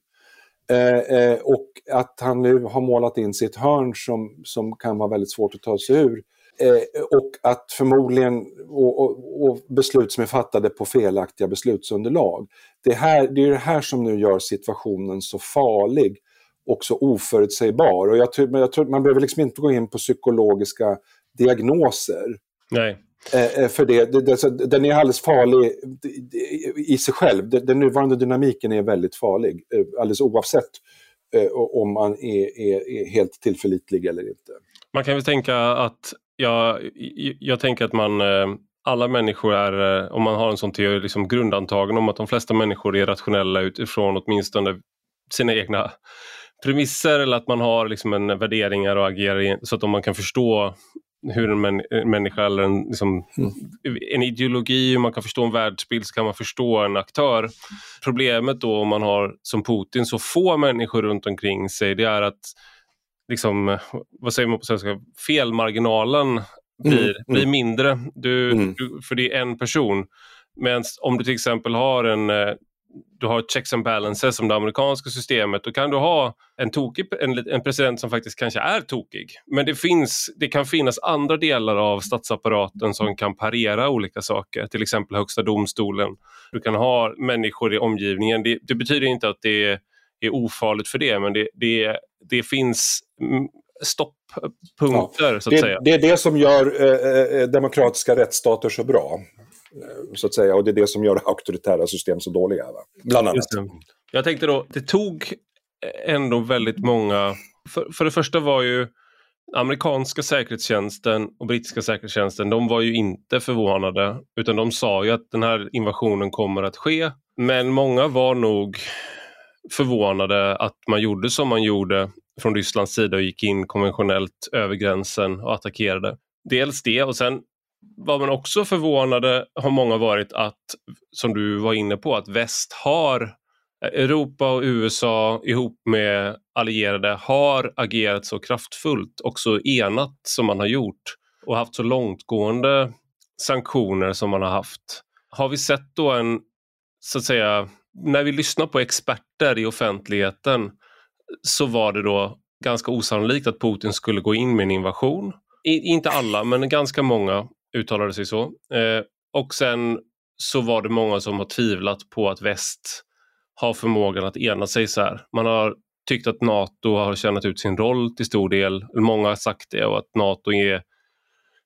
Eh, eh, och att han nu har målat in sitt hörn som, som kan vara väldigt svårt att ta sig ur. Eh, och att förmodligen och, och, och, beslut som är fattade på felaktiga beslutsunderlag. Det, här, det är det här som nu gör situationen så farlig och så oförutsägbar. Och jag tror, jag tror man behöver liksom inte gå in på psykologiska diagnoser. Nej. Eh, eh för det, det, det, den är alldeles farlig i sig själv. Den nuvarande dynamiken är väldigt farlig, alldeles oavsett om man är, är, är helt tillförlitlig eller inte. Man kan väl tänka att jag, jag tänker att man, eh, alla människor är, eh, om man har en sån teori, liksom grundantagen om att de flesta människor är rationella utifrån åtminstone sina egna premisser eller att man har liksom en värderingar och agerar så att om man kan förstå hur en, män, en människa eller en, liksom, mm. en ideologi, hur man kan förstå en världsbild så kan man förstå en aktör. Problemet då om man har som Putin så få människor runt omkring sig det är att liksom, vad säger man på svenska, felmarginalen blir, mm, mm. blir mindre. Du, mm. du, för det är en person. Men om du till exempel har en eh, du har checks and balances som det amerikanska systemet, då kan du ha en, tokig, en, en president som faktiskt kanske är tokig. Men det, finns, det kan finnas andra delar av statsapparaten som kan parera olika saker, till exempel högsta domstolen. Du kan ha människor i omgivningen. Det, det betyder inte att det är, är ofarligt för det, men det, det, det finns stopppunkter ja, så att det, säga. Det är det som gör eh, eh, demokratiska rättsstater så bra. Eh, så att säga. Och det är det som gör auktoritära system så dåliga. Va? Bland annat. Jag tänkte då, det tog ändå väldigt många... För, för det första var ju amerikanska säkerhetstjänsten och brittiska säkerhetstjänsten, de var ju inte förvånade utan de sa ju att den här invasionen kommer att ske. Men många var nog förvånade att man gjorde som man gjorde från Rysslands sida och gick in konventionellt över gränsen och attackerade. Dels det och sen var man också förvånade, har många varit, att som du var inne på, att väst har eh, Europa och USA ihop med allierade har agerat så kraftfullt och så enat som man har gjort och haft så långtgående sanktioner som man har haft. Har vi sett då en, så att säga, när vi lyssnar på experter i offentligheten så var det då ganska osannolikt att Putin skulle gå in med en invasion. I, inte alla, men ganska många uttalade sig så. Eh, och sen så var det många som har tvivlat på att väst har förmågan att ena sig så här. Man har tyckt att NATO har tjänat ut sin roll till stor del. Många har sagt det och att NATO är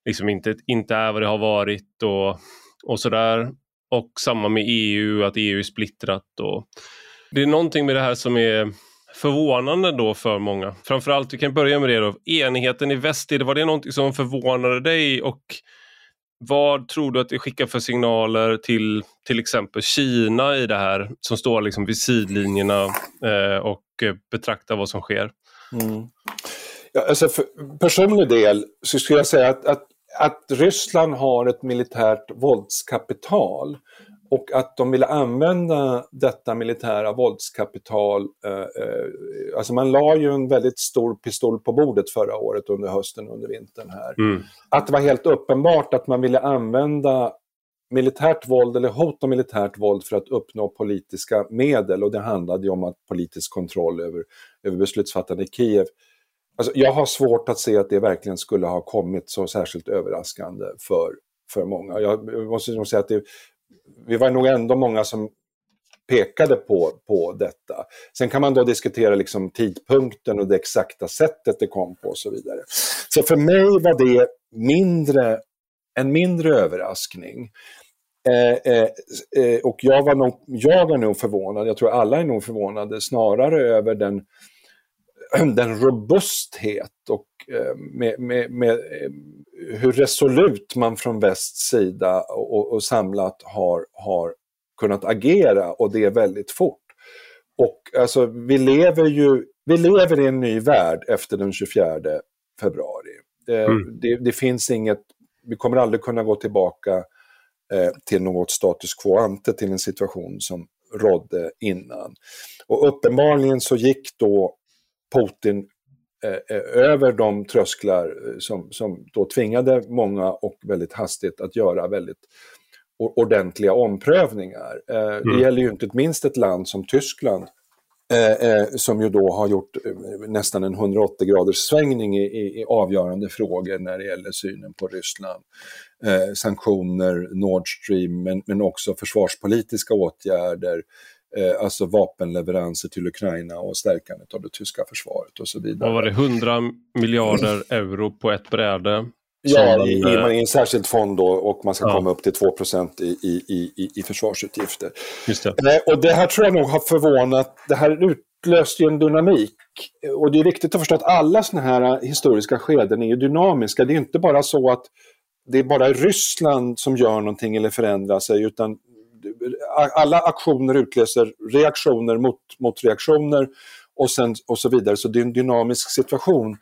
liksom inte, inte är vad det har varit och, och sådär. Och samma med EU, att EU är splittrat. Och det är någonting med det här som är förvånande då för många. Framförallt, vi kan börja med det då. Enigheten i väst, var det någonting som förvånade dig och vad tror du att det skickar för signaler till till exempel Kina i det här som står liksom vid sidlinjerna eh, och betraktar vad som sker? Mm. Ja, alltså för personlig del så skulle jag säga att, att, att Ryssland har ett militärt våldskapital och att de ville använda detta militära våldskapital, eh, eh, alltså man la ju en väldigt stor pistol på bordet förra året under hösten och under vintern här. Mm. Att det var helt uppenbart att man ville använda militärt våld eller hot om militärt våld för att uppnå politiska medel och det handlade ju om att politisk kontroll över, över beslutsfattande i Kiev. Alltså, jag har svårt att se att det verkligen skulle ha kommit så särskilt överraskande för, för många. Jag måste nog säga att det vi var nog ändå många som pekade på, på detta. Sen kan man då diskutera liksom tidpunkten och det exakta sättet det kom på och så vidare. Så för mig var det mindre, en mindre överraskning. Eh, eh, eh och jag, var nog, jag var nog förvånad, jag tror alla är nog förvånade, snarare över den, den robusthet och eh, med, med, med, eh, hur resolut man från västs sida och, och, samlat har, har kunnat agera och det är väldigt fort. Och alltså, vi lever ju vi lever i en ny värld efter den 24 februari. Mm. Det, det, finns inget, vi kommer aldrig kunna gå tillbaka eh, till något status quo ante, till en situation som rådde innan. Och uppenbarligen så gick då Putin eh, eh, över de trösklar eh, som, som då tvingade många och väldigt hastigt att göra väldigt ordentliga omprövningar. Mm. Det gäller ju inte minst ett land som Tyskland som ju då har gjort nästan en 180 graders svängning i, i, avgörande frågor när det gäller synen på Ryssland. Sanktioner, Nord Stream, men, men också försvarspolitiska åtgärder, eh, alltså vapenleveranser till Ukraina och stärkandet av det tyska försvaret och så vidare. Vad var det, 100 miljarder euro på ett bräde? Ja, i, i, i, en särskild fond då, och man ska ja. komma upp till 2 i, i, i, i försvarsutgifter. Just det. Eh, och det här tror jag nog har förvånat, det här utlöste ju en dynamik. Och det är viktigt att förstå att alla sådana här historiska skeden är dynamiska. Det är inte bara så att det är bara Ryssland som gör någonting eller förändrar sig, utan alla aktioner utlöser reaktioner mot, mot reaktioner och, sen, och så vidare. Så det är en dynamisk situation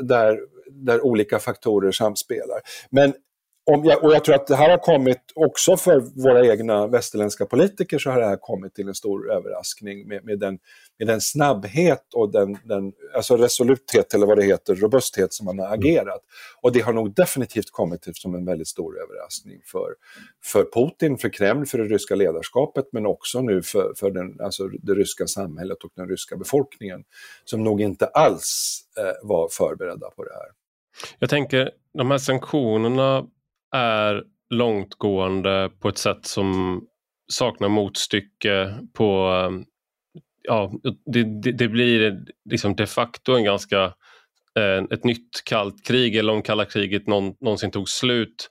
där, där olika faktorer samspelar. Men om jag, och jag tror att det här har kommit också för våra egna västerländska politiker så har det här kommit till en stor överraskning med, med, den, med den snabbhet och den, den alltså resoluthet eller vad det heter, robusthet som man har mm. agerat. Och det har nog definitivt kommit som en väldigt stor överraskning för, för Putin, för Kreml, för det ryska ledarskapet men också nu för, för den, alltså det ryska samhället och den ryska befolkningen som nog inte alls eh, var förberedda på det här. Jag tänker, de här sanktionerna är långtgående på ett sätt som saknar motstycke på ja, det, det, det, blir liksom de facto en ganska eh, ett nytt kallt krig eller om kalla kriget någon, någonsin tog slut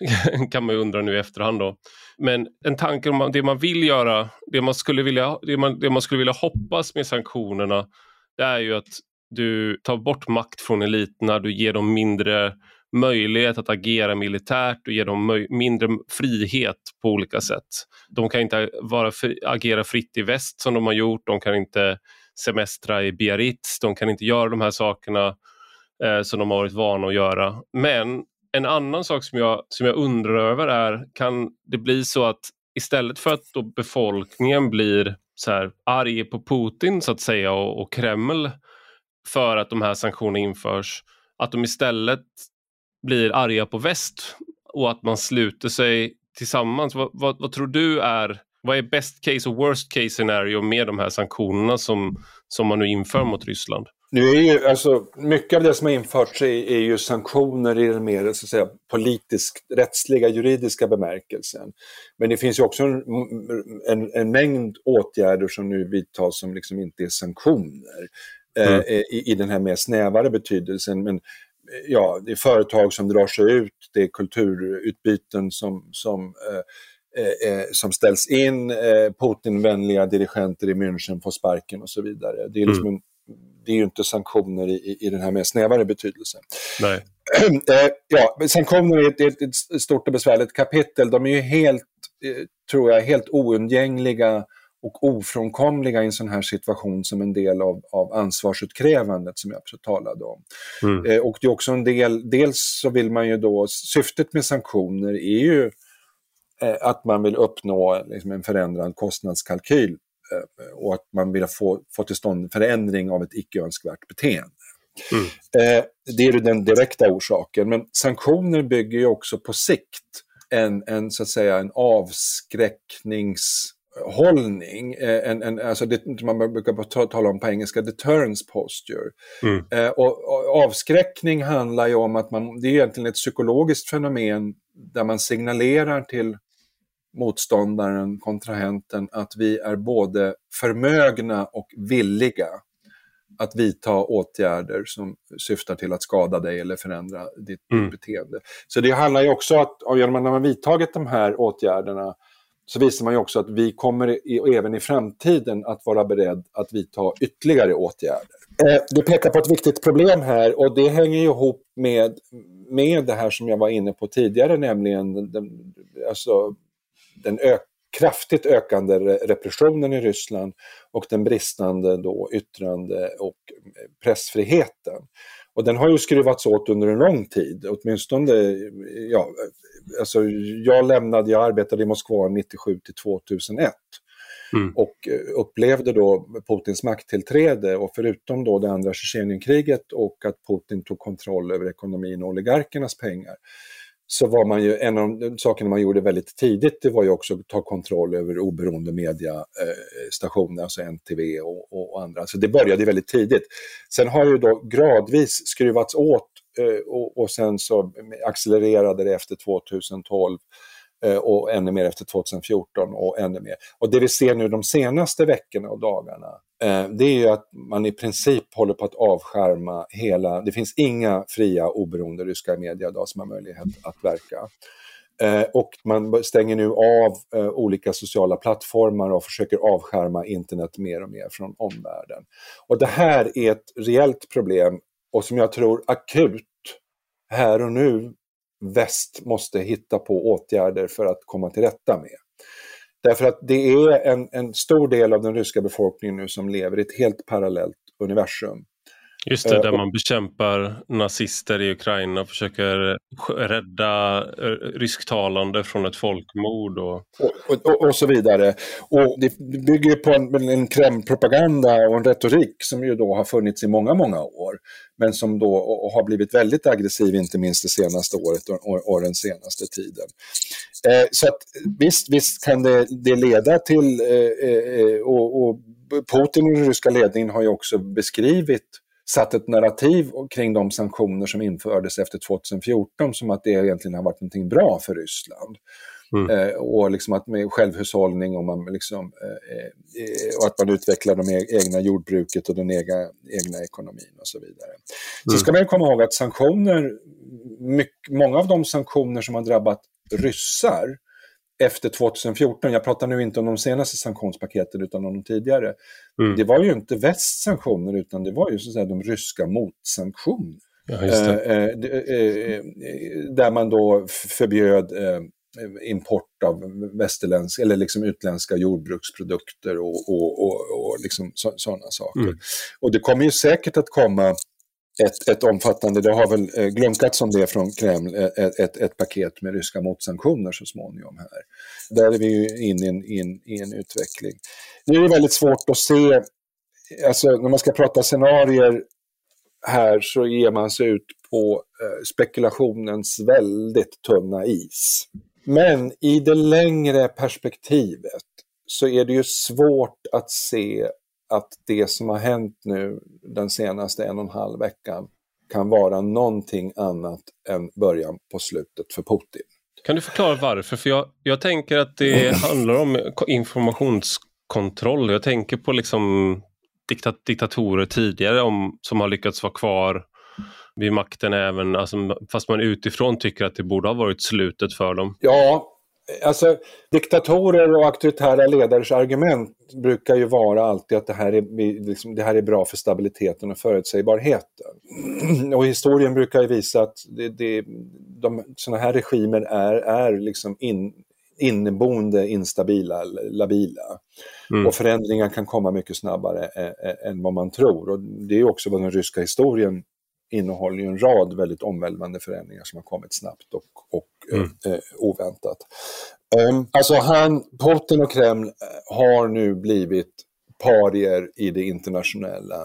kan man ju undra nu i efterhand då. Men en tanke om det man vill göra, det man skulle vilja, det man, det man skulle vilja hoppas med sanktionerna det är ju att du tar bort makt från eliterna, du ger dem mindre möjlighet att agera militärt och ge dem mindre frihet på olika sätt. De kan inte vara fri agera fritt i väst som de har gjort, de kan inte semestra i Biarritz, de kan inte göra de här sakerna eh, som de har varit vana att göra. Men en annan sak som jag, som jag undrar över är, kan det bli så att istället för att då befolkningen blir så här arg på Putin så att säga och, och Kreml för att de här sanktionerna införs, att de istället blir arga på väst och att man sluter sig tillsammans. Vad, vad, vad, tror du är, vad är best case och worst case scenario med de här sanktionerna som, som man nu inför mot Ryssland? Nu är ju, alltså, mycket av det som har införts är, är ju sanktioner i den mer så att säga, politisk, rättsliga, juridiska bemärkelsen. Men det finns ju också en, en, en mängd åtgärder som nu vidtas som liksom inte är sanktioner eh, mm. eh, i, i den här mer snävare betydelsen. Men ja, det är företag som drar sig ut, det är kulturutbyten som, som eh, Eh, eh, som ställs in, eh, Putinvänliga dirigenter i München får sparken och så vidare. Det är, liksom mm. en, det är ju inte sanktioner i, i den här mer snävare betydelsen. Nej. Eh, ja, sanktioner är ett, ett, stort och besvärligt kapitel. De är ju helt, eh, tror jag, helt oundgängliga och ofrånkomliga i en sån här situation som en del av, av ansvarsutkrävandet som jag talade om. Mm. Eh, och det är också en del, dels så vill man ju då, syftet med sanktioner är ju Eh, att man vill uppnå liksom, en förändrad kostnadskalkyl eh, och att man vill få, få till stånd en förändring av ett icke önskvärt beteende. Mm. Eh, det är den direkta orsaken, men sanktioner bygger ju också på sikt en, en, så att säga, en avskräckningshållning. En, en, alltså det, man brukar tala om på engelska deterrence posture. Mm. Eh, och, och, avskräckning handlar ju om att man, det är egentligen ett psykologiskt fenomen där man signalerar till motståndaren, kontrahenten, att vi är både förmögna och villiga att vidta åtgärder som syftar till att skada dig eller förändra ditt mm. beteende. Så det handlar ju också om att genom att man har vidtagit de här åtgärderna så visar man ju också att vi kommer i, även i framtiden att vara beredd att vidta ytterligare åtgärder. Eh, du pekar på ett viktigt problem här och det hänger ihop med, med det här som jag var inne på tidigare, nämligen den, alltså, den ö, kraftigt ökande repressionen i Ryssland och den bristande då yttrande och eh, pressfriheten. Och den har ju skruvats åt under en lång tid, åtminstone, ja, alltså jag lämnade, jag arbetade i Moskva 97 till 2001. Mm. Och upplevde då Putins makttillträde och förutom då det andra Tjetjenienkriget och att Putin tog kontroll över ekonomin och oligarkernas pengar så var man ju, en av de sakerna man gjorde väldigt tidigt, det var ju också att ta kontroll över oberoende mediastationer, eh, alltså NTV och, och, andra. Så det började väldigt tidigt. Sen har ju då gradvis skruvats åt eh, och, och sen så accelererade det efter 2012 eh, och ännu mer efter 2014 och ännu mer. Och det vi ser nu de senaste veckorna och dagarna, Eh, det är ju att man i princip håller på att avskärma hela, det finns inga fria oberoende ryska medier idag som har möjlighet att verka. Eh, och man stänger nu av eh, olika sociala plattformar och försöker avskärma internet mer och mer från omvärlden. Och det här är ett reellt problem och som jag tror akut här och nu väst måste hitta på åtgärder för att komma till rätta med. Därför att det är en, en stor del av den ryska befolkningen nu som lever i ett helt parallellt universum. Just det, där man bekämpar nazister i Ukraina och försöker rädda eh, rysktalande från ett folkmord. Och... Och, och, och så vidare. Och det bygger på en, en Kreml-propaganda och en retorik som ju då har funnits i många, många år. Men som då har blivit väldigt aggressiv, inte minst det senaste året och, och den senaste tiden. Eh, så att, visst, visst kan det, det leda till, eh, eh, och, och Putin och den ryska ledningen har ju också beskrivit satt ett narrativ kring de sanktioner som infördes efter 2014 som att det egentligen har varit någonting bra för Ryssland. Mm. Eh, och liksom att med självhushållning och, man liksom, eh, eh, och att man utvecklar det e-, egna jordbruket och den egna, egna ekonomin och så vidare. Mm. Så ska man komma ihåg att sanktioner, mycket, många av de sanktioner som har drabbat ryssar efter 2014, jag pratar nu inte om de senaste sanktionspaketen utan om de tidigare, mm. det var ju inte västs sanktioner utan det var ju så att säga de ryska motsanktioner. Ja, eh, eh, eh, där man då förbjöd eh, import av västerländska eller liksom utländska jordbruksprodukter och, och, och, och liksom sådana saker. Mm. Och det kommer ju säkert att komma ett, ett omfattande, det har väl eh, glunkats om det från Kreml, eh, ett, ett, ett, paket med ryska motsanktioner så småningom här. Där är vi ju inne i en, in, i en utveckling. Nu är det väldigt svårt att se, alltså när man ska prata scenarier här så ger man sig ut på eh, spekulationens väldigt tunna is. Men i det längre perspektivet så är det ju svårt att se att det som har hänt nu den senaste en och en halv veckan kan vara någonting annat än början på slutet för Putin. Kan du förklara varför? För jag, jag tänker att det handlar om informationskontroll. Jag tänker på liksom diktat, diktatorer tidigare om, som har lyckats vara kvar vid makten även, alltså, fast man utifrån tycker att det borde ha varit slutet för dem. Ja, alltså diktatorer och auktoritära ledares argument brukar ju vara alltid att det här är, liksom, det här är bra för stabiliteten och förutsägbarheten. Och historien brukar ju visa att det, det, de, sådana här regimer är, är liksom in, inneboende instabila, labila. Mm. Och förändringar kan komma mycket snabbare än vad man tror. Och det är också vad den ryska historien innehåller ju en rad väldigt omvälvande förändringar som har kommit snabbt och, och mm. eh, oväntat. Um, alltså han, Putin och Kreml eh, har nu blivit parier i det internationella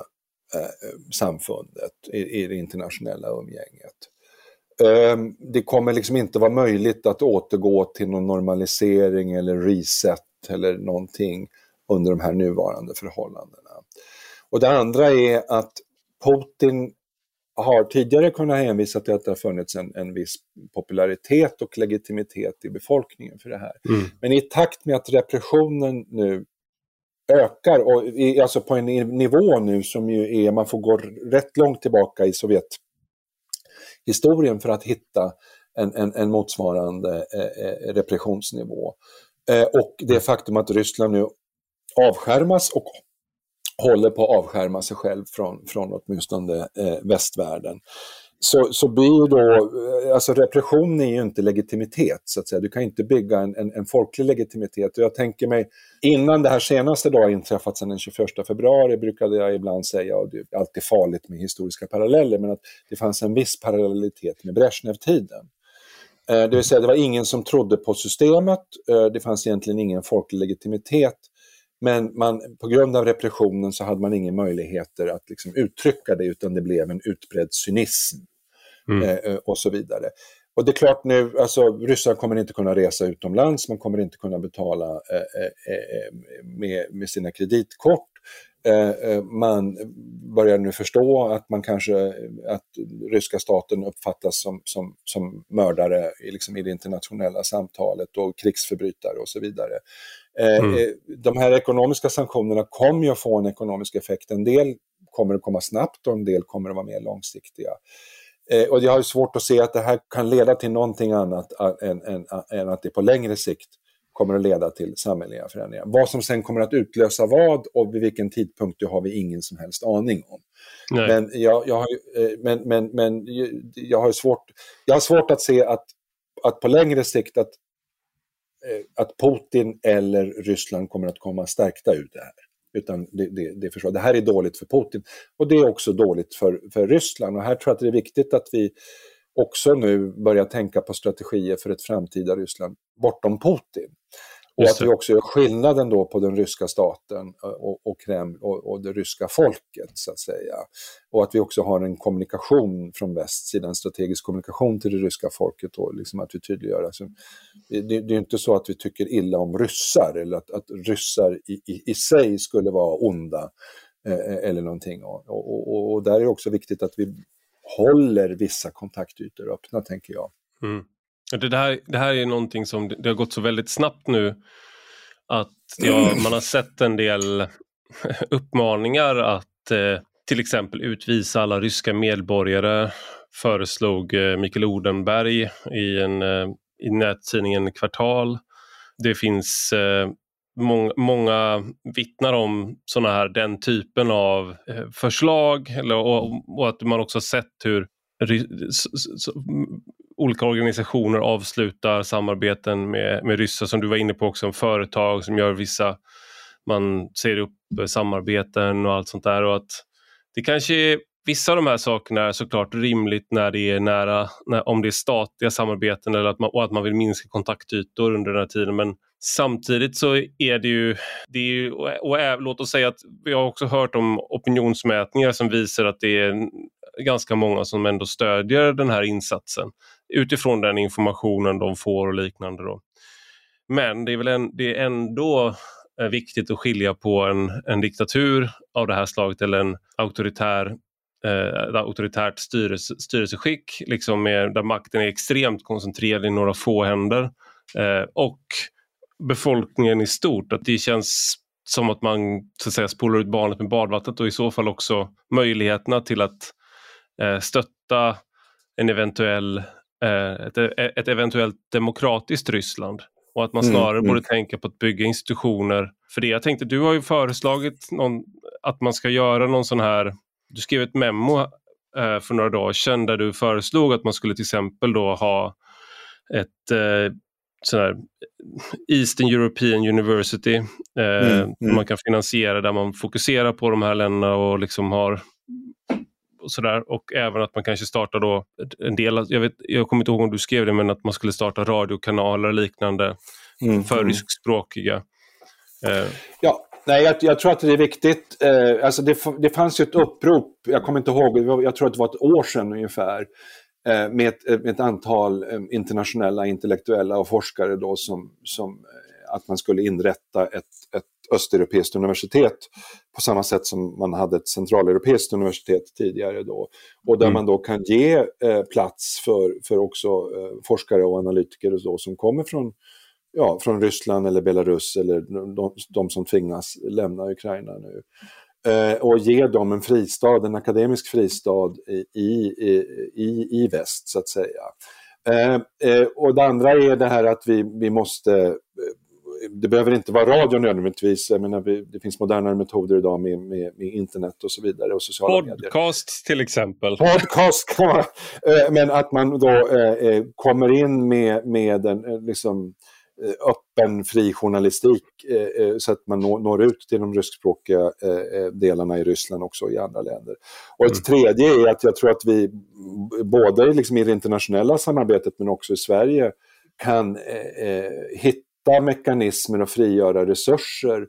eh, samfundet, i, i, det internationella umgänget. Um, det kommer liksom inte vara möjligt att återgå till någon normalisering eller reset eller någonting under de här nuvarande förhållandena. Och det andra är att Putin har tidigare kunnat hänvisa till att det har funnits en, en viss popularitet och legitimitet i befolkningen för det här. Mm. Men i takt med att repressionen nu ökar, och i, alltså på en nivå nu som ju är, man får gå rätt långt tillbaka i Sovjethistorien för att hitta en, en, en motsvarande eh, eh repressionsnivå. Eh, och det faktum att Ryssland nu avskärmas och håller på att avskärma sig själv från, från åtminstone eh, västvärlden. Så, så blir då, eh, alltså repression är ju inte legitimitet så att säga. Du kan inte bygga en, en, en folklig legitimitet. Och jag tänker mig, innan det här senaste då inträffat sedan den 21 februari brukade jag ibland säga, och det är alltid farligt med historiska paralleller, men att det fanns en viss parallellitet med Brezhnev-tiden. Eh, det vill säga det var ingen som trodde på systemet, eh, det fanns egentligen ingen folklig legitimitet. Men man, på grund av repressionen så hade man ingen möjligheter att liksom uttrycka det utan det blev en utbredd cynism mm. Eh, eh, och så vidare. Och det är klart nu, alltså ryssar kommer inte kunna resa utomlands, man kommer inte kunna betala eh, eh, eh med, med sina kreditkort. Eh, man börjar nu förstå att man kanske, att ryska staten uppfattas som, som, som mördare liksom i det internationella samtalet och krigsförbrytare och så vidare. Eh, mm. Eh, de här ekonomiska sanktionerna kommer ju att få en ekonomisk effekt. En del kommer att komma snabbt och en del kommer att vara mer långsiktiga. Eh, och jag har svårt att se att det här kan leda till någonting annat än, än, än att det på längre sikt kommer att leda till samhälleliga förändringar. Vad som sen kommer att utlösa vad och vid vilken tidpunkt det har vi ingen som helst aning om. Nej. Men, jag, jag, har, men, men, men jag, har svårt, jag har svårt att se att, att på längre sikt att Eh, att Putin eller Ryssland kommer att komma stärkta ur det här. Utan det, det, det, det här är dåligt för Putin och det är också dåligt för, för Ryssland. Och här tror jag att det är viktigt att vi också nu börjar tänka på strategier för ett framtida Ryssland bortom Putin. Och att vi också gör skillnaden då på den ryska staten eh, och, och Kreml och, och, det ryska folket, så att säga. Och att vi också har en kommunikation från västsidan, en strategisk kommunikation till det ryska folket och liksom att vi tydliggör. Alltså, det, det är inte så att vi tycker illa om ryssar eller att, att ryssar i, i, i sig skulle vara onda eh, eller någonting. Och, och, och, där är det också viktigt att vi håller vissa kontaktytor öppna, tänker jag. Mm. Det, här, det här är någonting som det har gått så väldigt snabbt nu att ja, man har sett en del uppmaningar att eh, till exempel utvisa alla ryska medborgare föreslog eh, Mikael Odenberg i, en, eh, i nättidningen Kvartal. Det finns eh, många vittnar om såna här, den typen av eh, förslag eller, och, och, att man också sett hur olika organisationer avslutar samarbeten med, med ryssar som du var inne på också, företag som gör vissa, man ser upp samarbeten och allt sånt där och att det kanske är Vissa av de här sakerna är såklart rimligt när det är nära, när, om det är statliga samarbeten eller att man, och att man vill minska kontaktytor under den här tiden. Men samtidigt så är det ju, det är ju och, och, låt oss säga att vi har också hört om opinionsmätningar som visar att det är ganska många som ändå stödjer den här insatsen utifrån den informationen de får och liknande. Då. Men det är väl en, det är ändå viktigt att skilja på en, en diktatur av det här slaget eller en auktoritär eh, auktoritärt styrelse, styrelseskick liksom med, där makten är extremt koncentrerad i några få händer eh, och befolkningen i stort. Att det känns som att man så att säga, spolar ut barnet med badvattnet och i så fall också möjligheterna till att eh, stötta en eventuell, eh, ett, ett, eventuellt demokratiskt Ryssland. Och att man mm, snarare mm, borde tänka på att bygga institutioner för det. Jag tänkte, du har ju föreslagit någon, att man ska göra någon sån här, du skrev ett memo eh, för några dagar sedan där du föreslog att man skulle till exempel då ha ett eh, sån här Eastern European University eh, mm, mm. man kan finansiera där man fokuserar på de här länderna och liksom har och sådär och även att man kanske startar då en del, jag, vet, jag kommer inte ihåg om du skrev det, men att man skulle starta radiokanaler och liknande mm, för mm. ryskspråkiga. Eh. Ja, nej, jag, jag, tror att det är viktigt. Eh, alltså det, det fanns ju ett upprop, jag kommer inte ihåg, jag tror att det var ett år sedan ungefär, med ett, med ett, antal eh, internationella intellektuella och forskare då som, som eh, att man skulle inrätta ett, ett östeuropeiskt universitet på samma sätt som man hade ett centraleuropeiskt universitet tidigare då. Och där mm. man då kan ge eh, plats för, för också eh, forskare och analytiker och så, som kommer från, ja, från Ryssland eller Belarus eller de, de som tvingas lämna Ukraina nu eh, och ge dem en fristad, en akademisk fristad i, i, i, i väst så att säga. Eh, eh, och det andra är det här att vi, vi måste eh, det behöver inte vara radio nödvändigtvis. Jag menar, det finns modernare metoder idag med, med, med internet och så vidare. Och sociala Podcast medier. till exempel. Podcast kan man, eh, Men att man då eh, kommer in med, med en, liksom, Eh, öppen, fri journalistik eh, eh, så att man når, ut till de ryskspråkiga delarna i Ryssland också i andra länder. Och ett mm. tredje är att jag tror att vi, både liksom i det internationella samarbetet men också i Sverige, kan eh, hitta mekanismer och frigöra resurser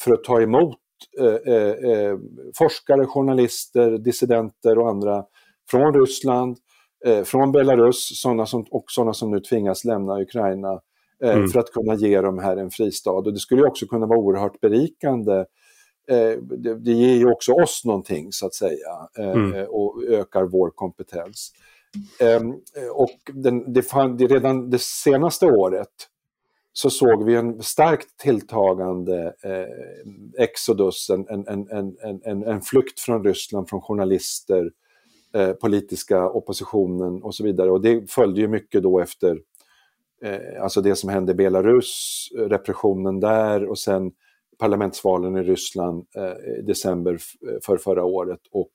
för att ta emot eh, eh, forskare, journalister, dissidenter och andra från Ryssland, från Belarus, sådana som, och sådana som nu tvingas lämna Ukraina Eh, mm. för att kunna ge dem här en fristad. Och det skulle också kunna vara oerhört berikande. Eh, det, det ger ju också oss någonting så att säga eh, mm. och ökar vår kompetens. Ehm, och den, det, fann, det redan det senaste året så såg vi en starkt tilltagande eh, exodus, en, en, en, en, en, flykt från Ryssland, från journalister, eh, politiska oppositionen och så vidare. Och det följde ju mycket då efter eh, alltså det som hände i Belarus, repressionen där och sen parlamentsvalen i Ryssland eh, i december för förra året och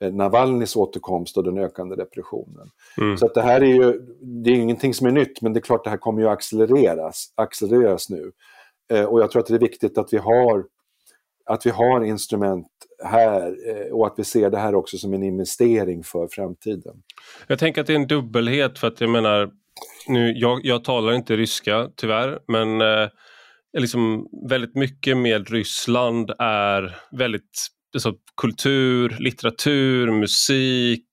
eh, Navalnys återkomst och den ökande repressionen. Mm. Så att det här är ju, det är ingenting som är nytt, men det är klart det här kommer ju accelereras, accelereras nu. Eh, och jag tror att det är viktigt att vi har att vi har instrument här eh, och att vi ser det här också som en investering för framtiden. Jag tänker att det är en dubbelhet för att jag menar nu, jag, jag talar inte ryska tyvärr, men eh, liksom väldigt mycket med Ryssland är väldigt alltså, kultur, litteratur, musik,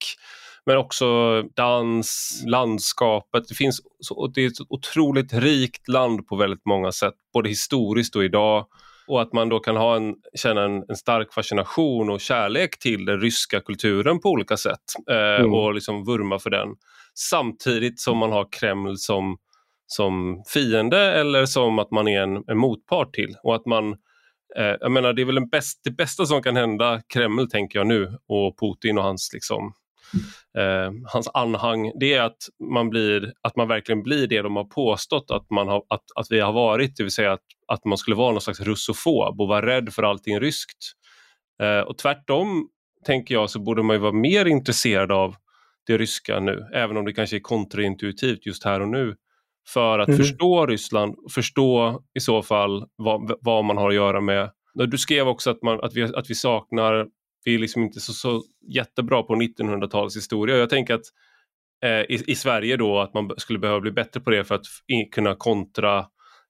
men också dans, landskapet. Det finns så, det är ett otroligt rikt land på väldigt många sätt, både historiskt och idag. Och att man då kan ha en, känna en, en stark fascination och kärlek till den ryska kulturen på olika sätt eh, mm. och liksom vurma för den samtidigt som man har Kreml som, som fiende eller som att man är en, en motpart till. Och att man, eh, jag menar det är väl bäst, det bästa som kan hända Kreml tänker jag nu och Putin och hans liksom eh, hans anhang, det är att man, blir, att man verkligen blir det de har påstått att, man har, att, att vi har varit, det vill säga att, att man skulle vara någon slags russofob och vara rädd för allting ryskt. Eh, och tvärtom, tänker jag, så borde man ju vara mer intresserad av det ryska nu, även om det kanske är kontraintuitivt just här och nu, för att mm. förstå Ryssland, förstå i så fall vad, vad, man har att göra med. Du skrev också att, man, att, vi, att vi saknar, vi är liksom inte så, så jättebra på 1900-talets historia. Jag tänker att eh, i, i, Sverige då att man skulle behöva bli bättre på det för att kunna kontra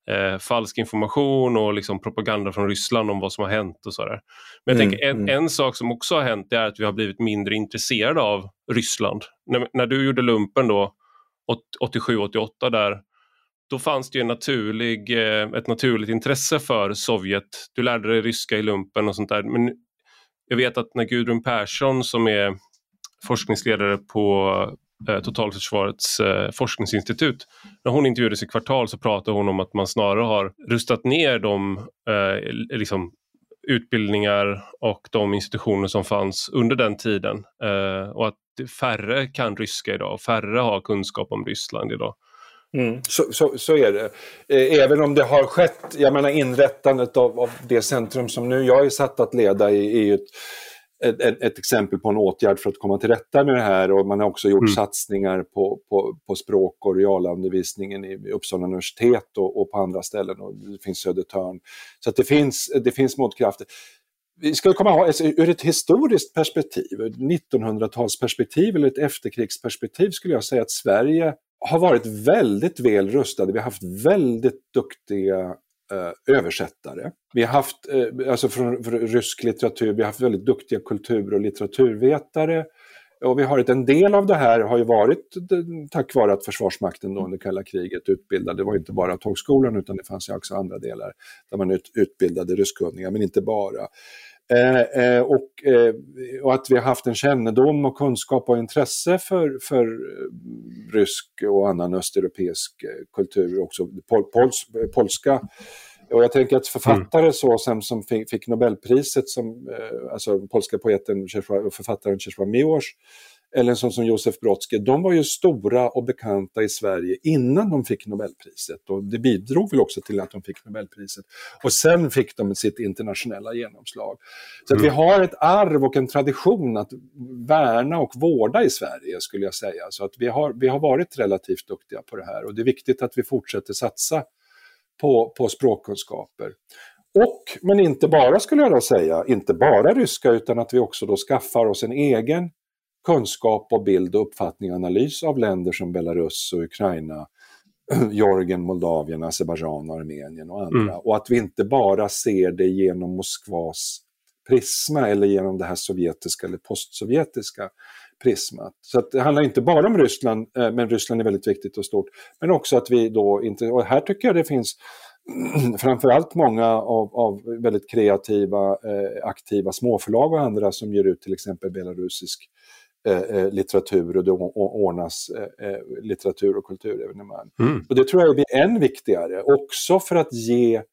eh, falsk information och liksom propaganda från Ryssland om vad som har hänt och sådär. Men jag mm, tänker en, mm. en sak som också har hänt är att vi har blivit mindre intresserade av Ryssland. När, när du gjorde lumpen då 87-88 där då fanns det ju en naturlig, eh, ett naturligt intresse för Sovjet. Du lärde dig ryska i lumpen och sånt där. Men jag vet att när Gudrun Persson som är forskningsledare på eh, Totalförsvarets eh, forskningsinstitut. När hon intervjuades i Kvartal så pratade hon om att man snarare har rustat ner de eh, liksom, utbildningar och de institutioner som fanns under den tiden. Eh, och att färre kan ryska idag och färre har kunskap om Ryssland idag. Mm, så, så, så, är det. Eh, även om det har skett, jag menar inrättandet av, av det centrum som nu jag är satt att leda i, är ju ett, ett, ett, exempel på en åtgärd för att komma till rätta med det här och man har också gjort mm. satsningar på, på, på språk och realundervisningen i Uppsala universitet och, och, på andra ställen och det finns Södertörn. Så att det finns, det finns motkrafter. Vi ska komma ihåg, alltså, ur ett historiskt perspektiv, ett 1900-talsperspektiv eller ett efterkrigsperspektiv skulle jag säga att Sverige har varit väldigt väl rustade. Vi har haft väldigt duktiga Eh, översättare. Vi har haft, eh, alltså från, från, rysk litteratur, vi har haft väldigt duktiga kultur och litteraturvetare. Och vi har ett, en del av det här har ju varit tack vare att Försvarsmakten då under kalla kriget utbildade, det var inte bara tågskolan utan det fanns ju också andra delar där man ut, utbildade ryskkunniga, men inte bara. Eh, eh, och, eh, och, att vi har haft en kännedom och kunskap och intresse för, för rysk och annan östeuropeisk kultur, också pol, pols, polska. Och jag tänker att författare mm. så, som, som fick, fick Nobelpriset, som, alltså polska poeten och författaren Czesław Miłosz, eller en sån som Josef Brodsky, de var ju stora och bekanta i Sverige innan de fick Nobelpriset och det bidrog väl också till att de fick Nobelpriset. Och sen fick de sitt internationella genomslag. Så mm. vi har ett arv och en tradition att värna och vårda i Sverige skulle jag säga. Så att vi har, vi har varit relativt duktiga på det här och det är viktigt att vi fortsätter satsa på, på språkkunskaper. Och, men inte bara skulle jag då säga, inte bara ryska utan att vi också då skaffar oss en egen kunskap och bild och uppfattning och analys av länder som Belarus och Ukraina, Georgien, Moldavien, Azerbajdzjan, Armenien och andra. Mm. Och att vi inte bara ser det genom Moskvas prisma eller genom det här sovjetiska eller postsovjetiska prismat. Så det handlar inte bara om Ryssland, eh, men Ryssland är väldigt viktigt och stort. Men också att vi då inte, och här tycker jag det finns framförallt många av, av väldigt kreativa, eh, aktiva småförlag och andra som ger ut till exempel belarusisk litteratur och det ordnas eh, litteratur och kulturevenemang. Mm. Och det tror jag blir än viktigare, också för att ge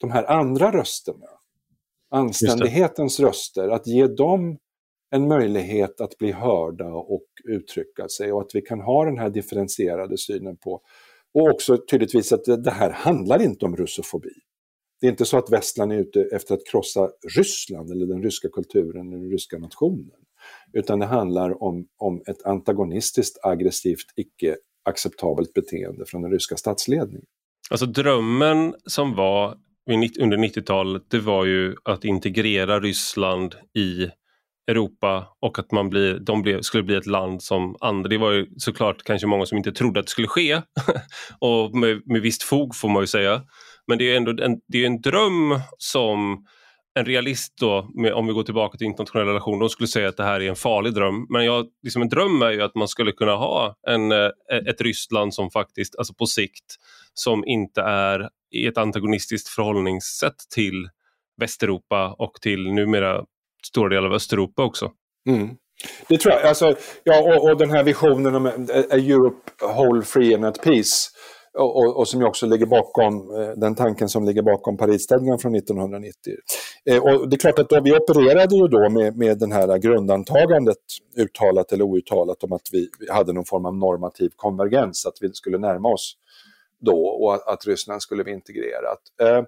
de här andra rösterna, anständighetens röster, att ge dem en möjlighet att bli hörda och uttrycka sig och att vi kan ha den här differentierade synen på och också tydligtvis att det här handlar inte om russofobi. Det är inte så att västland är ute efter att krossa Ryssland eller den ryska kulturen eller den ryska nationen utan det handlar om, om ett antagonistiskt, aggressivt, icke acceptabelt beteende från den ryska statsledningen. Alltså drömmen som var under 90-talet, det var ju att integrera Ryssland i Europa och att man blir, de blev, skulle bli ett land som andra. Det var ju såklart kanske många som inte trodde att det skulle ske och med, med visst fog får man ju säga. Men det är ändå en, det är en dröm som en realist då, med, om vi går tillbaka till internationella relationer, de skulle säga att det här är en farlig dröm. Men jag, liksom en dröm är ju att man skulle kunna ha en, eh, ett Ryssland som faktiskt, alltså på sikt, som inte är i ett antagonistiskt förhållningssätt till Västeuropa och till numera stora delar av Östeuropa också. Mm. Det tror jag. Alltså, ja, och, och den här visionen om a Europe whole free and at peace och, och, och, som ju också ligger bakom eh, den tanken som ligger bakom Parisstadgan från 1990. Eh, och det är klart att då, vi opererade ju då med, med den här grundantagandet, uttalat eller outtalat, om att vi hade någon form av normativ konvergens, att vi skulle närma oss då och att, att Ryssland skulle bli integrerat. Eh,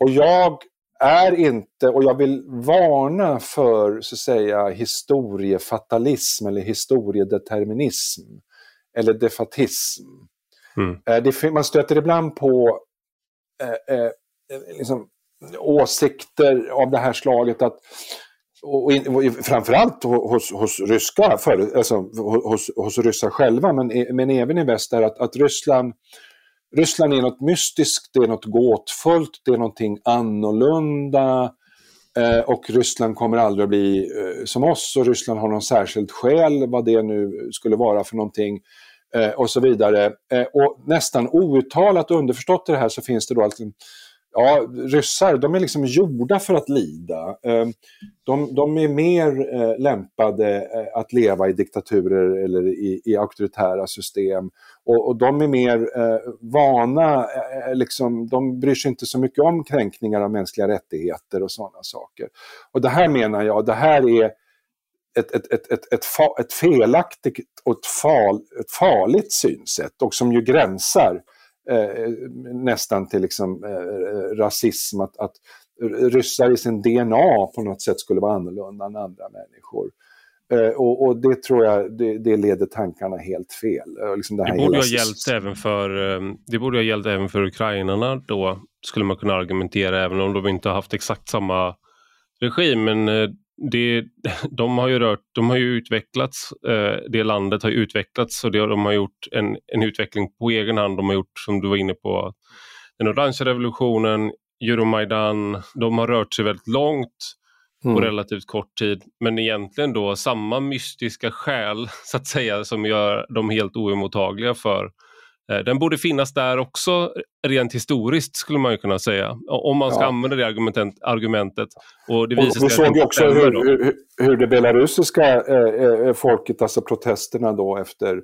och jag är inte, och jag vill varna för så att säga historiefatalism eller historiedeterminism eller defatism. Mm. Eh, det, man stöter ibland på eh, eh, liksom, åsikter av det här slaget att och, och, framförallt hos, hos ryska, för, alltså, hos, hos ryssar själva, men, e-, men även i väst, är att, att Ryssland, Ryssland är något mystiskt, det är något gåtfullt, det är någonting annorlunda eh, och Ryssland kommer aldrig att bli eh, som oss och Ryssland har någon särskild skäl, vad det nu skulle vara för någonting eh, och så vidare. Eh, och nästan outtalat underförstått i det här så finns det då alltså ja, ryssar, de är liksom gjorda för att lida. Eh, de, de är mer eh, lämpade eh, att leva i diktaturer eller i, i auktoritära system. Och, och de är mer vana, liksom, de bryr sig inte så mycket om kränkningar av mänskliga rättigheter och sådana saker. Och det här menar jag, det här är ett, ett, ett, ett, ett, ett felaktigt och ett, fal, ett farligt synsätt och som ju gränsar eh, nästan till liksom, eh, rasism, att, att ryssar i sin DNA på något sätt skulle vara annorlunda än andra människor. Eh, och, och, det tror jag det, det, leder tankarna helt fel. Eh, liksom det, det, borde ha gällt även för, eh, det borde ha gällt även för ukrainarna då, skulle man kunna argumentera, även om de inte har haft exakt samma regim. Men eh, det, de har ju rört, de har ju utvecklats, eh, det landet har utvecklats och det, de har gjort en, en utveckling på egen hand. De har gjort, som du var inne på, den orangea revolutionen, Euromaidan, de har rört sig väldigt långt på mm. relativt kort tid. Men egentligen då samma mystiska skäl så att säga som gör dem helt oemottagliga för den borde finnas där också rent historiskt skulle man kunna säga. Om man ska ja. använda det argumentet. argumentet och det visar och, vi såg också hur, hur, hur, det belarusiska eh, eh, folket, alltså protesterna då efter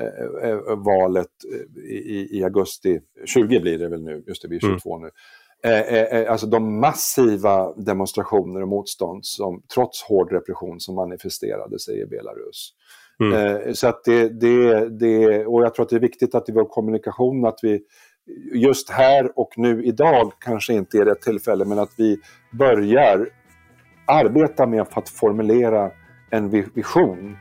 eh, eh valet i, i, augusti, 20 blir det väl nu, just det, vi är 22 mm. nu. Eh, alltså de massiva demonstrationer och motstånd som trots hård repression som manifesterade sig i Belarus. Mm. Eh, så att det, det, det, och jag tror att det är viktigt att i vår kommunikation att vi just här och nu idag kanske inte är rätt tillfälle, men att vi börjar arbeta med att formulera en vision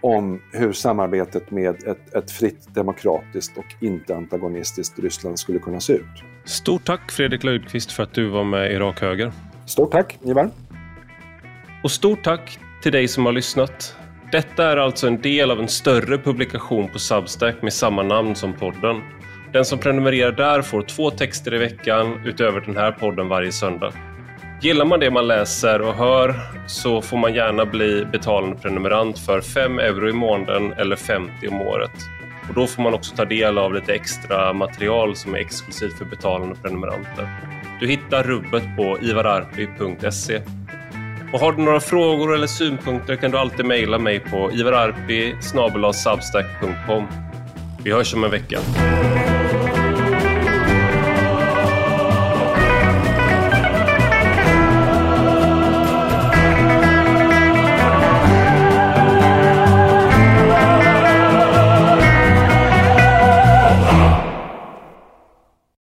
om hur samarbetet med ett, ett fritt, demokratiskt och inte antagonistiskt Ryssland skulle kunna se ut. Stort tack Fredrik Löjdqvist för att du var med i Rak Höger. Stort tack Ivar. Och stort tack till dig som har lyssnat. Detta är alltså en del av en större publikation på Substack med samma namn som podden. Den som prenumererar där får två texter i veckan utöver den här podden varje söndag. Gillar man det man läser och hör så får man gärna bli betalande prenumerant för 5 euro i månaden eller 50 om året. Och Då får man också ta del av lite extra material som är exklusivt för betalande prenumeranter. Du hittar rubbet på ivararpi.se. Och har du några frågor eller synpunkter kan du alltid mejla mig på ivararpi Vi hörs om en vecka.